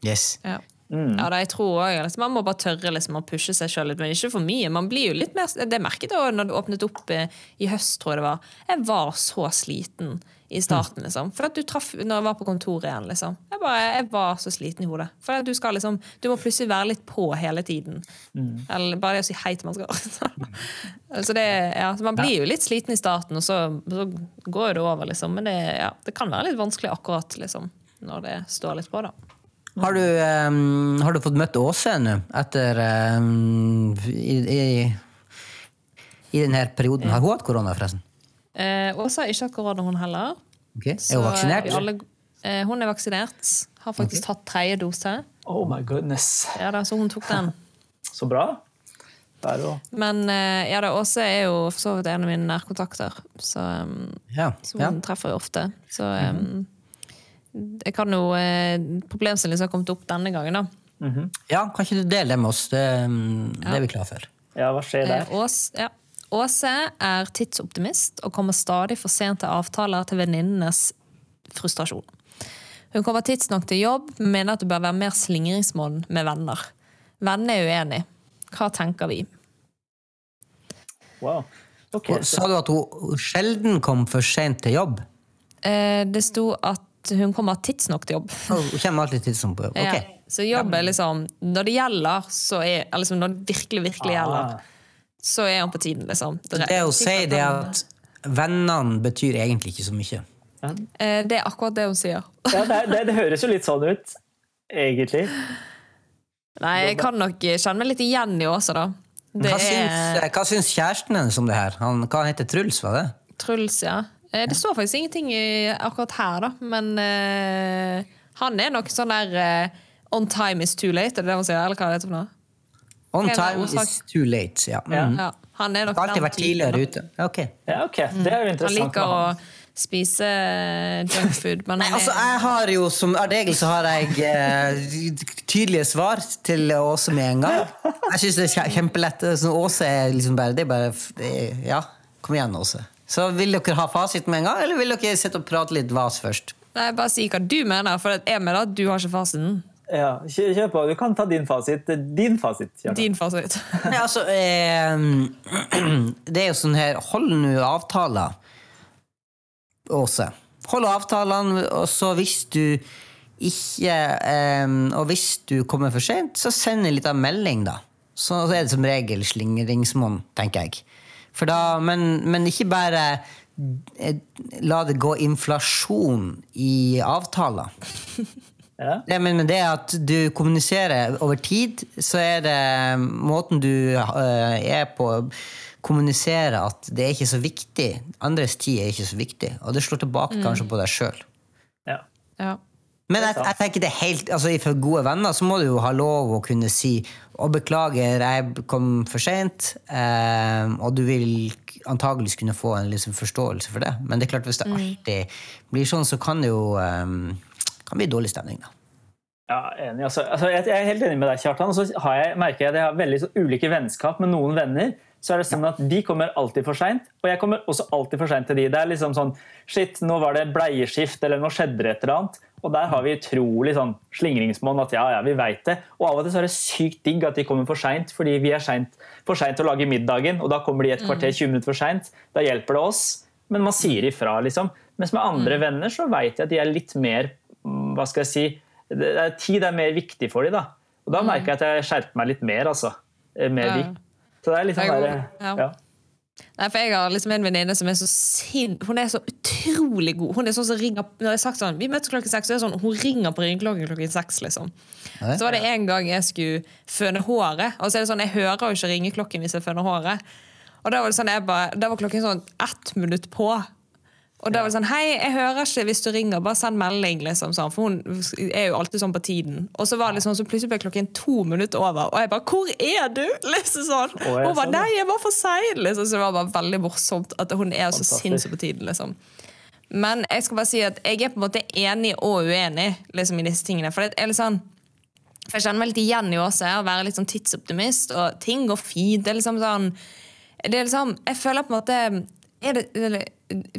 Yes. Ja. Ja, da, jeg tror også, liksom, Man må bare tørre liksom, å pushe seg sjøl litt, men ikke for mye. Man blir jo litt mer, Det merket jeg også når det åpnet opp eh, i høst, tror jeg det var. Jeg var så sliten i starten, liksom. For at du traff når jeg var på kontoret igjen, liksom. Jeg, bare, jeg var så sliten i hodet. For at du skal liksom Du må plutselig være litt på hele tiden. Eller bare det å si hei til mennesker. [LAUGHS] så det, ja, så man blir jo litt sliten i starten, og så, så går det over, liksom. Men det, ja, det kan være litt vanskelig akkurat liksom, når det står litt på, da. Har du, um, har du fått møtt Åse nå, etter um, i, i, I denne perioden? Har hun hatt korona, forresten? Eh, Åsa har ikke hatt korona, hun heller. Ok. Er hun vaksinert? eh, alle, eh, hun er vaksinert. Har faktisk tatt tredje dose. Oh my goodness. Ja, da, så hun tok den. [LAUGHS] Så bra. Men eh, ja, da, Åse er jo for så vidt en av mine nærkontakter, så, um, Ja. så ja. hun treffer jo ofte. Så um, jeg kan jo eh, Problemstillingen som har kommet opp denne gangen, da. ja, kan ikke du dele det med oss? Det, mm, det er vi klar for. Ja, hva skjer der? Eh, Ås, ja. Åse er tidsoptimist og kommer stadig for sent til avtaler til venninnenes frustrasjon. Hun kommer tidsnok til jobb, men mener at det bør være mer slingringsmål med venner. Vennene er uenige. Hva tenker vi? Wow. Okay. Sa du at hun sjelden kom for sent til jobb? Eh, det sto at hun kommer tidsnok til jobb. Hun kommer alltid tidsnok på jobb. Ja. Så jobb er liksom Når det gjelder, så er liksom Når det virkelig, virkelig gjelder, Ah. Så er han på tiden, liksom. Det hun sier, det er at vennene betyr egentlig ikke så mye. Ja. Det er akkurat det hun sier. Ja, det, det, det høres jo litt sånn ut, egentlig. Nei, jeg kan nok kjenne meg litt igjen i Åse, da. Det Hva syns, er hva syns kjæresten hennes om det her? Han, hva heter Truls, var det? Truls, ja. Eh, Det står faktisk ingenting akkurat her, da, men uh, han er nok sånn der uh, On time is too late, er det det man sier? Eller hva er det for noe? On time is too late. Ja. Ja. Mm. Ja, han er nok Har alltid vært tidligere ute. Okay. ok. Ja, ok. Det er jo Han liker å spise eh, junkfood, men Nei, altså, jeg har jo som regel så har jeg eh, tydelige svar til Åse med en gang. Jeg syns det er kjempelett. Så Åse er liksom bare Det er bare det er, Ja, kom igjen, Åse. Så vil dere ha fasiten med en gang, eller vil dere sitte og prate litt vas først? Nei, bare si hva du mener, for jeg mener at du har ikke fasiten. Ja, kjør, kjør på. Du kan ta din fasit. Din fasit. Din fasit. [LAUGHS] ja, altså eh, [CLEARS THROAT] Det er jo sånn her Hold nå avtaler, Åse. Hold avtalene, og så hvis du ikke eh, Og hvis du kommer for sent, så send en liten melding, da. Så er det som regel slingringsmonn, tenker jeg. For da, men, men ikke bare eh, la det gå inflasjon i avtaler. [LAUGHS] Ja. Det, men, men det at du kommuniserer over tid, så er det måten du uh, er på kommuniserer at det er ikke så viktig. Andres tid er ikke så viktig. Og det slår tilbake kanskje på deg sjøl. Ja. Ja. Men jeg, jeg tenker det helt, altså For gode venner så må du jo ha lov å kunne si og beklager, jeg kom for seint. Eh, og du vil antageligvis kunne få en liksom, forståelse for det. Men det er klart hvis det alltid blir sånn, så kan det jo eh, kan bli dårlig stemning. da. Ja, enig. Altså, altså, jeg, er helt enig med deg, Kjartan. Og så har jeg, merker jeg at jeg har veldig så ulike vennskap med noen venner. Så er det sånn at De kommer alltid for seint, og jeg kommer også alltid for seint til de. Det er liksom sånn Shit, nå var det bleieskift, eller nå skjedde det et eller annet. Og der har vi utrolig sånn slingringsmonn at ja, ja, vi veit det. Og av og til så er det sykt digg at de kommer for seint, fordi vi er sent, for seint til å lage middagen, og da kommer de et kvarter, 20 minutter for seint. Da hjelper det oss. Men man sier ifra, liksom. Mens med andre venner så veit jeg at de er litt mer mm, Hva skal jeg si det er, Tid er mer viktig for dem, da. Og da merker jeg at jeg skjerper meg litt mer, altså. eh, Med Ja. de. Så det er litt sånn Det er der, ja. ja. Nei, for Jeg har liksom en venninne som er så sin... Hun er så utrolig god. Hun er sånn som ringer Når jeg har sagt sånn, Vi møtes klokken seks, så er sånn, hun ringer på ringeklokken klokken seks. liksom. Nei. Så var det en gang jeg skulle føne håret, og så er det sånn, jeg hører jo ikke ringeklokken hvis jeg føner håret. Og da var det sånn, jeg bare, da var klokken sånn ett minutt på. Og da var det sånn Hei, jeg hører ikke hvis du ringer, bare send melding. liksom sånn, For hun er jo alltid sånn på tiden. Og så var det liksom, så plutselig ble klokken to minutter over, og jeg bare 'Hvor er du?' [LAUGHS] liksom sånn. Og Hun bare 'Nei, jeg var for sein'. Liksom. Så det var bare veldig morsomt at hun er så sinnssykt på tiden. liksom. Men jeg skal bare si at jeg er på en måte enig og uenig liksom, i disse tingene. For det er litt sånn for Jeg kjenner meg litt igjen i Åse, å være litt sånn tidsoptimist. Og ting går fint. Det er liksom sånn det er liksom, Jeg føler på en måte er det,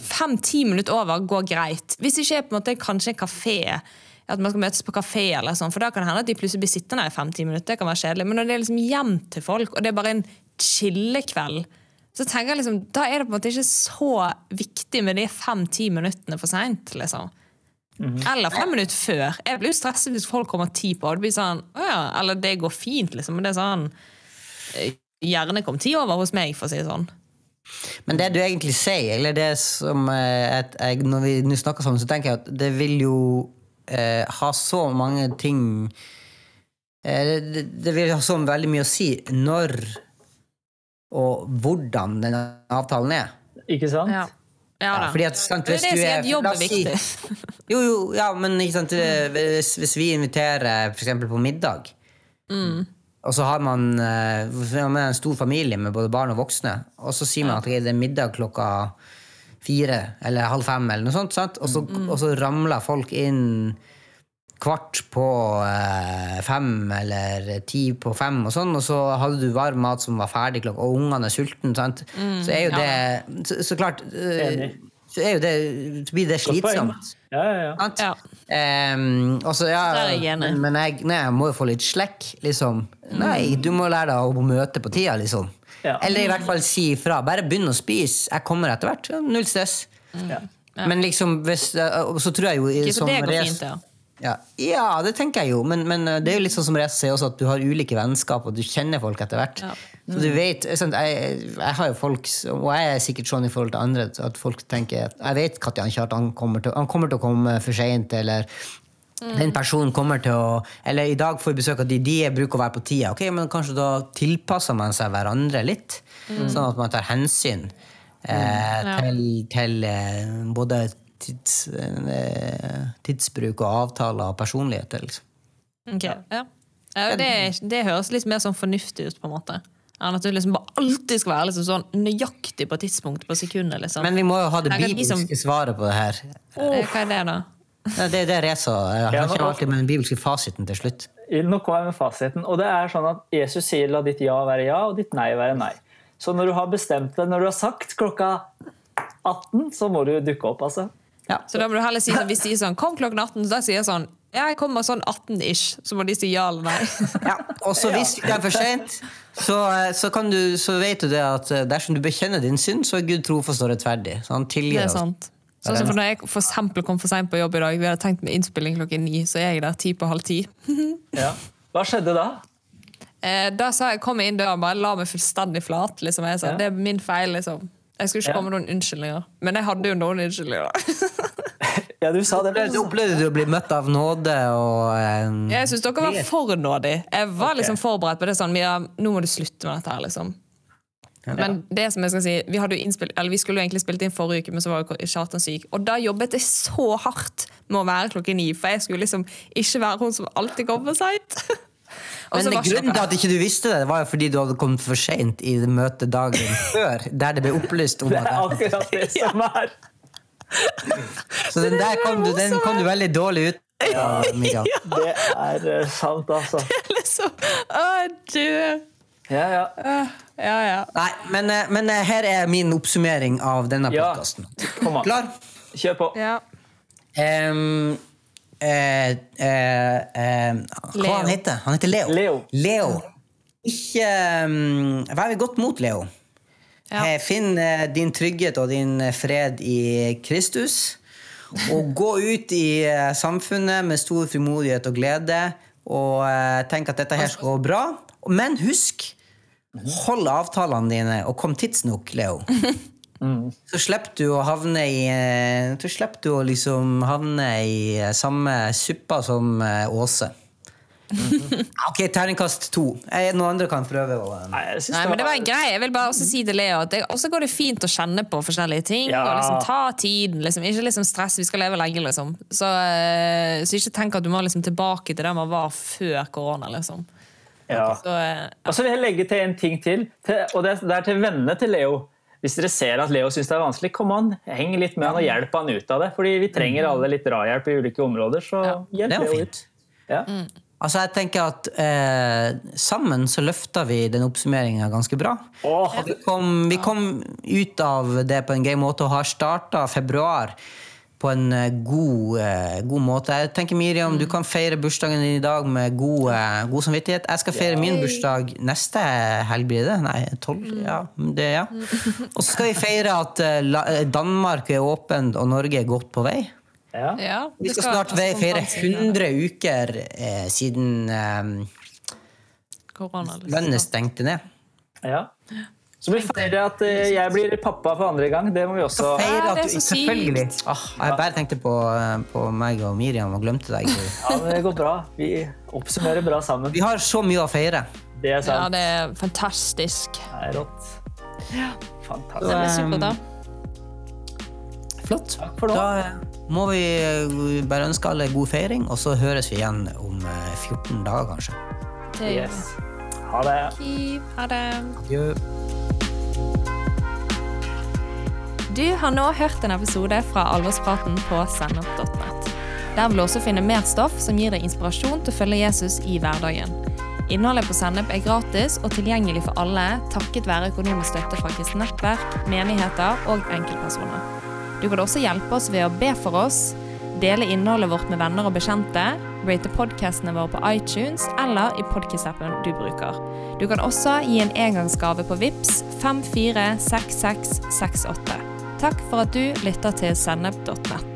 Fem-ti minutter over går greit. Hvis det ikke er på en måte kanskje en kafé, at man skal møtes på kafé, eller sånn, for da kan det hende at de plutselig blir sittende i fem-ti minutter. Det kan være kjedelig. Men når det er liksom hjem til folk, og det er bare en chillekveld, så tenker jeg liksom, da er det på en måte ikke så viktig med de fem-ti minuttene for seint. Liksom. Eller fem minutter før. Jeg blir jo stresset hvis folk kommer ti på. Det blir sånn, ja, Eller det går fint, liksom. Men det er sånn eh, Gjerne kom ti over hos meg, for å si det sånn. Men det du egentlig sier, eller det som eh, jeg, Når vi nå snakker sammen, så tenker jeg at det vil jo eh, ha så mange ting eh, det, det vil ha så veldig mye å si når og hvordan den avtalen er. Ikke sant? Ja, ja da. fordi at, sant, det er det du som er- jobb er viktig. Jo, jo, ja, men ikke sant, hvis, hvis vi inviterer eksempel på middag, Mm. Og så har man eh, man er en stor familie med både barn og voksne, og så sier man at det er middag klokka fire eller halv fem, eller noe sånt, sant? Og, så, Mm. og så ramler folk inn kvart på eh, fem eller ti på fem, og sånn, og så hadde du varm mat som var ferdig klokka, og ungene er sultne, sant? så er jo Mm, ja. det så, så klart eh, Enig. Så er jo det, så blir det slitsomt. Ja, ja, ja. Sant? Ja. Ehm, og ja, jeg enig. men, men jeg, nei, jeg må jo få litt slekk, liksom. Nei, du må lære deg å møte på tida, liksom. Ja. Eller i hvert fall si ifra. Bare begynn å spise. Jeg kommer etter hvert. Null stress. ja. Men liksom, hvis, så tror jeg jo Ok, som det går Res- fint, ja. Ja, ja, det tenker jeg jo, men, men eh, det er jo litt sånn som Reza sier også, at du har ulike vennskap, og du kjenner folk etter hvert. Ja. Så du vet, jeg, jeg har jo folk, og jeg er sikkert sånn i forhold til andre, at folk tenker Jeg vet når han Kjartan kommer til, han kommer til å komme for seint, eller den personen kommer til å Eller i dag får vi besøk av de, de bruker å være på tida. Ok, men kanskje da tilpasser man seg hverandre litt, sånn at man tar hensyn eh, Ja. til, til eh, både tids, eh, tidsbruk og avtaler og personligheter. Liksom. Ok, ja. Ja, det, det høres litt mer sånn fornuftig ut, på en måte. Enn at du liksom bare alltid skal være liksom sånn nøyaktig på tidspunkt på sekundet. liksom. Men vi må jo ha det bibelske svaret på det her. Oh. Hva er det, da? Det er det Jeg Ja, har ikke alltid med den bibelske fasiten til slutt. Nå kommer jeg med fasiten. Og det er sånn at Jesus sier la ditt ja være ja, og ditt nei være nei. Så når du har bestemt det, når du har sagt klokka 18, så må du dukke opp, altså. Ja. Så da må du heller si sånn, Hvis de sier sånn 'kom klokken 18', så da sier jeg sånn jeg kommer sånn 18-ish. Så må de si ja eller nei. [LAUGHS] Ja, og så hvis det er for sent, så, så, så vet du det at eh, dersom du bekjenner din synd, så er Gud trofast og rettferdig. Så han Det tilgir oss. sant. Sånn som for Når jeg for eksempel kom for seint på jobb i dag, vi hadde tenkt med innspilling klokken ni, så er jeg der ti på halv ti. [LAUGHS] Ja. Hva skjedde da? Eh, da sa jeg, kom jeg inn døra og bare la meg fullstendig flat. Liksom. Jeg sa, Ja. Det er min feil. liksom. Jeg skulle ikke Ja. komme med noen unnskyldninger. Men jeg hadde jo noen unnskyldninger. [LAUGHS] Ja, du sa det. Du opplevde du å bli møtt av nåde og eh, Jeg syns dere var for nådige. Jeg var liksom forberedt på det sånn Mia, nå må du slutte med dette her, liksom. Men det som jeg skal si, vi, hadde jo innspilt, eller vi skulle jo egentlig spilt inn forrige uke, men så var Kjartan syk. Og da jobbet jeg så hardt med å være klokken ni, for jeg skulle liksom ikke være hun som alltid kommer seint. [LAUGHS] Men grunnen til at ikke du visste det, var jo fordi du hadde kommet for seint i møtet dagen [LAUGHS] før, der det ble opplyst om Det er akkurat det som [LAUGHS] er. Så den der kom du, den kom du veldig dårlig ut av, [LAUGHS] ja, Det er eh, sant, altså. liksom Å, du Ja, ja. Ja, ja. Nei, men, eh, men eh, her er min oppsummering av denne Ja. podkasten. Klar? Kjør på. ja. Um, eh, eh, eh, hva han heter han? heter Leo. Leo. Leo. Ikke um, Vær godt mot Leo. Ja. Eh, Finn eh, din trygghet og din eh, fred i Kristus. Og gå ut i samfunnet med stor frimodighet og glede. Og tenk at dette her skal gå bra. Men husk, hold avtalene dine, og kom tidsnok, Leo. [LAUGHS] Så slipper du å havne i Så slipper du å liksom havne i samme suppa som Åse. [LAUGHS] Ok, terningkast to. Eh, Noen andre kan prøve å um... Nei, Nei, men det var en greie. Jeg vil bare også si til Leo at det også går det fint å kjenne på forskjellige ting. Ja. Og liksom ta tiden. Liksom. Ikke liksom stress, vi skal leve lenge, liksom. Så, eh, så ikke tenk at du må liksom tilbake til der man var før korona, liksom. Ja. Så, ja. Og så vil jeg legge til en ting til, til og det det er til vennene til Leo. Hvis dere ser at Leo syns det er vanskelig, kom an, heng litt med han og hjelp han ut av det. Fordi vi trenger alle litt drahjelp i ulike områder, så Ja. hjelp Leo ut. Ja. Altså, jeg tenker at eh, sammen så løfta vi den oppsummeringa ganske bra. Oh, Vi kom, vi kom ut av det på en gøy måte og har starta februar på en eh, god, eh, god måte. Jeg tenker Miriam, du kan feire bursdagen din i dag med god, eh, god samvittighet. Jeg skal feire min bursdag neste helg, blir det? Nei, tolv? Ja. Det, ja. Og så skal vi feire at eh, Danmark er åpent og Norge er godt på vei. Ja. ja, Vi det skal snart altså, feire konferanse- 100 uker eh, siden eh. Liksom. landet stengte ned. ja. Så vi feirer at eh, jeg blir pappa for andre gang. Det må vi også Feire Ja, at du, selvfølgelig. Ah, jeg bare tenkte på, eh, på meg og Miriam og glemte deg. [LAUGHS] Ja, men det går bra. Vi oppsummerer bra sammen. Vi har så mye å feire. Det er Ja, det er fantastisk. Det er rått. Fantastisk. Det er supert, da. Flott. Da eh, må vi eh, bare ønske alle god feiring, og så høres vi igjen om eh, 14 dager, kanskje. Yes. Ha det. vi. Ha det. Adjø. Du har nå hørt en episode fra Alvorspraten på sendup.net Der vil du også finne mer stoff som gir deg inspirasjon til å følge Jesus i hverdagen. Innholdet på Sennep er gratis og tilgjengelig for alle takket være økonomisk støtte fra kristent nettverk, menigheter og enkeltpersoner. Du kan også hjelpe oss ved å be for oss, dele innholdet vårt med venner og bekjente, rate podcastene våre på iTunes eller i podcast-appen du bruker. Du kan også gi en engangsgave på VIPS 546668. Takk for at du lytter til sennep.nett.